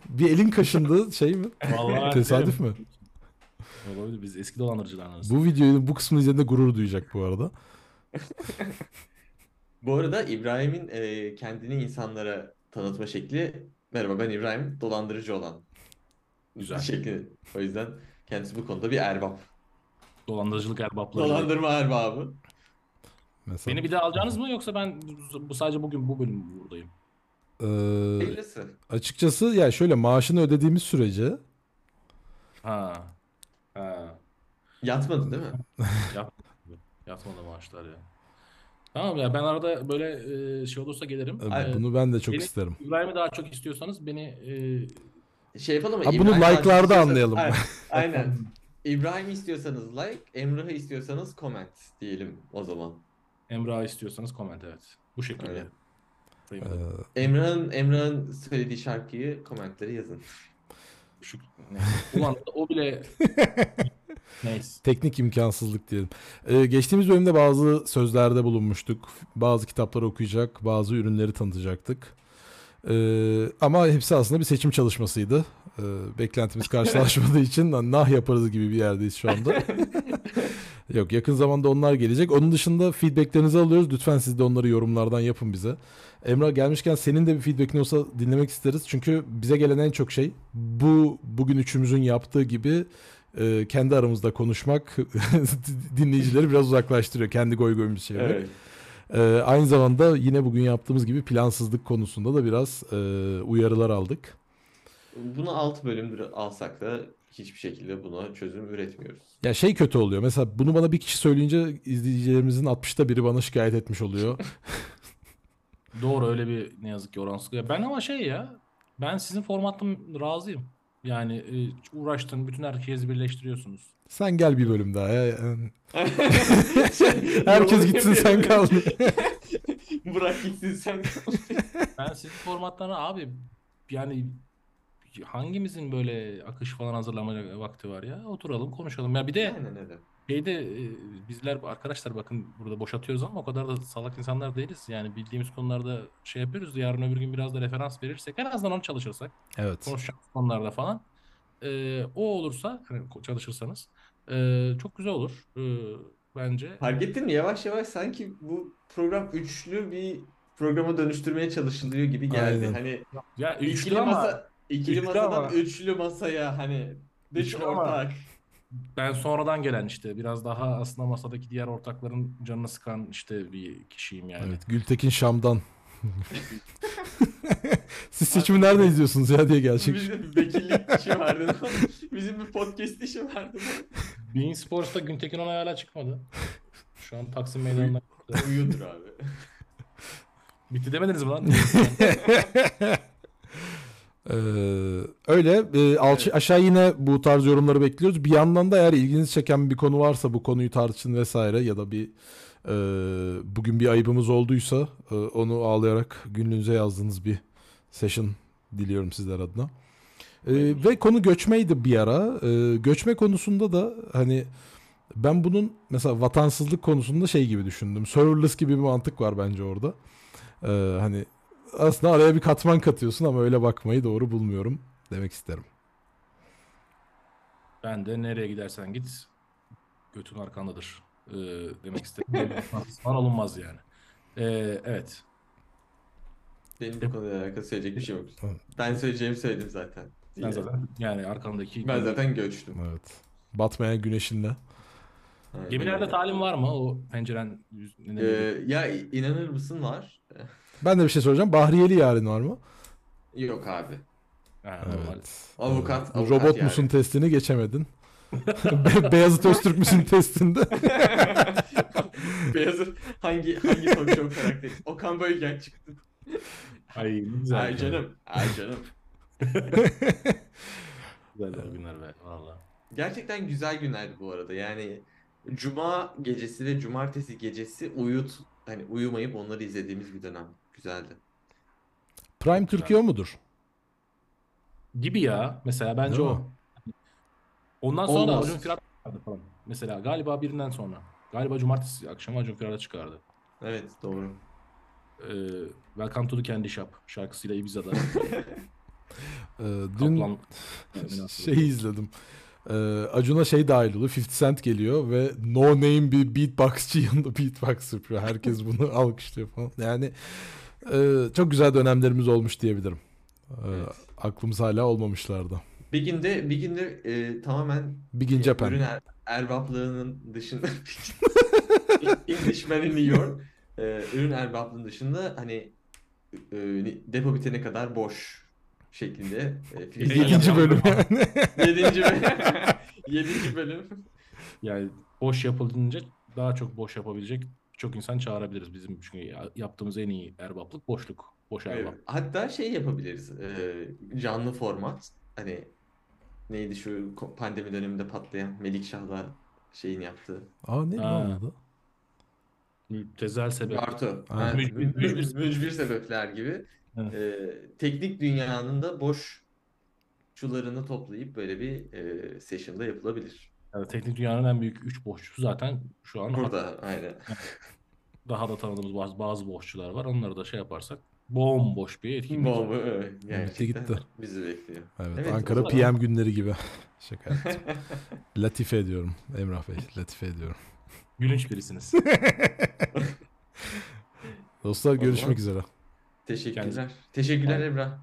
Bir elin kaşındı şey mi? Vallahi Tesadüf mü? Olabilir. Biz eski dolandırıcılarız. Bu videoyu bu kısmını izlediğinde gurur duyacak bu arada. Bu arada İbrahim'in e, kendini insanlara tanıtma şekli merhaba ben İbrahim dolandırıcı olan Güzel. şekli. O yüzden kendisi bu konuda bir erbap. Dolandırıcılık erbapları. Dolandırma erbabı. Mesela. Beni bir daha alacaksınız mı yoksa ben bu- sadece bugün bu bölüm buradayım. Ee, açıkçası ya şöyle maaşını ödediğimiz sürece Ha. Ha. Yatmadı değil mi? Yatmadı maaşlar ya. Tamam ya ben arada böyle e, şey olursa gelirim. e, Ay, bunu ben de çok Beni- isterim. İbrahim'i daha çok istiyorsanız beni e, Şey yapalım mı? Ha, bunu İbrahim like'larda anlayalım. Aynen. Aynen. İbrahim istiyorsanız like, Emrah'ı istiyorsanız comment diyelim o zaman. Emrah'ı istiyorsanız comment evet. Bu şekilde. Öyle. Ee. Emrah'ın Emrah'ın söylediği şarkıyı komentlere yazın. Şu. Ulan o bile neyse. teknik imkansızlık diyelim. Ee, geçtiğimiz bölümde bazı sözlerde bulunmuştuk. Bazı kitapları okuyacak, bazı ürünleri tanıtacaktık. Ee, ama hepsi aslında bir seçim çalışmasıydı. Ee, beklentimiz karşılaşmadığı için nah yaparız gibi bir yerdeyiz şu anda. Yok yakın zamanda onlar gelecek. Onun dışında feedbacklerinizi alıyoruz. Lütfen siz de onları yorumlardan yapın bize. Emrah gelmişken senin de bir feedbackin olsa dinlemek isteriz. Çünkü bize gelen en çok şey bu bugün üçümüzün yaptığı gibi e, kendi aramızda konuşmak dinleyicileri biraz uzaklaştırıyor. Kendi goy goyumuz şey. Evet. E, aynı zamanda yine bugün yaptığımız gibi plansızlık konusunda da biraz e, uyarılar aldık. Bunu 6 bölümdür alsak da hiçbir şekilde buna çözüm üretmiyoruz. Ya şey kötü oluyor. Mesela bunu bana bir kişi söyleyince izleyicilerimizin 60'ta biri bana şikayet etmiş oluyor. Doğru öyle bir ne yazık ki oransız. Ben ama şey ya ben sizin formattan razıyım. Yani e, uğraştın bütün herkesi birleştiriyorsunuz. sen gel bir bölüm daha ya. Herkes gitsin sen kal. Bırak gitsin sen kal. Ben sizin formattan abi yani hangimizin böyle akış falan hazırlamaya vakti var ya? Oturalım konuşalım. Ya bir de Aynen öyle. Şeyde e, bizler arkadaşlar bakın burada boşatıyoruz ama o kadar da salak insanlar değiliz. Yani bildiğimiz konularda şey yapıyoruz. Yarın öbür gün biraz da referans verirsek en azından onu çalışırsak Evet. konuşacağımız konularda falan e, o olursa hani çalışırsanız e, çok güzel olur e, bence. Fark ettin mi? Yavaş yavaş sanki bu program üçlü bir programa dönüştürmeye çalışılıyor gibi geldi. Aynen. Hani Ya ikili üçlü ama masa ikili üçlü masadan ama- üçlü masaya hani dış Üçlü ama- ortak. Ben sonradan gelen işte biraz daha aslında masadaki diğer ortakların canını sıkan işte bir kişiyim yani. Evet. Gültekin Şam'dan. Siz seçimi nerede izliyorsunuz ya diye gelecek. Bizim bir vekillik işi vardı. Bizim bir podcast işi vardı. Bein Sports'ta Güntekin Onay hala çıkmadı. Şu an Taksim Meydanı'nda. Uyuyordur abi. Bitti demediniz mi lan? Ee, öyle e, alçı- Evet. aşağı yine bu tarz yorumları bekliyoruz. Bir yandan da eğer ilginizi çeken bir konu varsa bu konuyu tartışın vesaire ya da bir e, bugün bir ayıbımız olduysa e, onu ağlayarak günlüğünüze yazdığınız bir session diliyorum sizler adına. E, ve konu göçmeydi bir ara. E, göçme konusunda da hani ben bunun mesela vatansızlık konusunda şey gibi düşündüm. Serverless gibi bir mantık var bence orada. E, hani aslında araya bir katman katıyorsun ama öyle bakmayı doğru bulmuyorum demek isterim. ben de nereye gidersen git götün arkandadır ee, demek istedim. Falan olunmaz yani. Ee, evet. Benim bu konuyla alakalı söyleyecek bir şey yok. Ben söyleyeceğimi söyledim zaten. Ben zaten yani arkamdaki Ben zaten göçtüm. Evet. Batmayan güneşinle. Gemilerde talim var mı? O penceren Ee, ya inanır mısın var? Ben de bir şey soracağım. Bahriyeli yarın var mı? Yok abi. Ha. Evet. Avukat, Ee, avukat Robot yani. musun testini geçemedin. Be- Beyazıt Öztürk müsün testinde. Beyazıt hangi hangi show karakteri? Okan Bayülgen çıktı. Ay güzel. Ay canım. Ay canım. Güzel günler be valla. Gerçekten güzel günlerdi bu arada. Yani Cuma gecesi ve Cumartesi gecesi uyut hani uyumayıp onları izlediğimiz bir dönem. Güzeldi. Prime Türkiye o mudur? Gibi ya. Mesela bence Değil o. mi? Ondan sonra da Olmaz. Acun Firar çıkardı falan. Mesela galiba birinden sonra. Galiba cumartesi akşamı Acun Firar'da çıkardı. Evet doğru. Ee, Welcome to the Candy Shop şarkısıyla Ibiza'da. Ee, dün Kaplan. şeyi izledim. Ee, Acun'a şey dahil oluyor. 50 Cent geliyor ve no name bir beatboxçı yanında beatbox yapıyor. Herkes bunu alkışlıyor falan. Yani e, çok güzel dönemlerimiz olmuş diyebilirim. Ee, Evet. Aklımız hala olmamışlardı. Bir günde bir günde e, tamamen Big in Japan. ürün er, erbaplığının dışında Englishman in New York e, ürün erbaplığının dışında hani e, depo bitene kadar boş şeklinde e, Yedinci bölüm yani. Yedinci bölüm. Yedinci bölüm. Yani boş yapılınca daha çok boş yapabilecek çok insan çağırabiliriz. Bizim çünkü ya- yaptığımız en iyi erbaplık boşluk. Boş Evet. erbap. Hatta şey yapabiliriz. e, canlı format. Hani neydi şu pandemi döneminde patlayan Melikşah'la şeyin yaptığı. Aa ne oldu? Tezel sebep. Bartu. Ha. Ha, Mücbir- mü- mü- mücbir- mücbir sebepler gibi. Evet. E, teknik dünyanın da boş çularını toplayıp böyle bir e, session'da yapılabilir. Yani teknik dünyanın en büyük 3 boşçusu zaten şu an Burada aynen. daha da tanıdığımız bazı, bazı boşçular var. Onları da şey yaparsak bomboş bir etkinlik. Bomba evet, gerçekten gitti. bizi bekliyor. Evet, Evet, Ankara o zaman- PM günleri gibi. Şaka yaptım. Latife ediyorum Emrah Bey. Latife ediyorum. Gülünç birisiniz. Dostlar görüşmek üzere. Teşekkürler. Teşekkürler Emrah.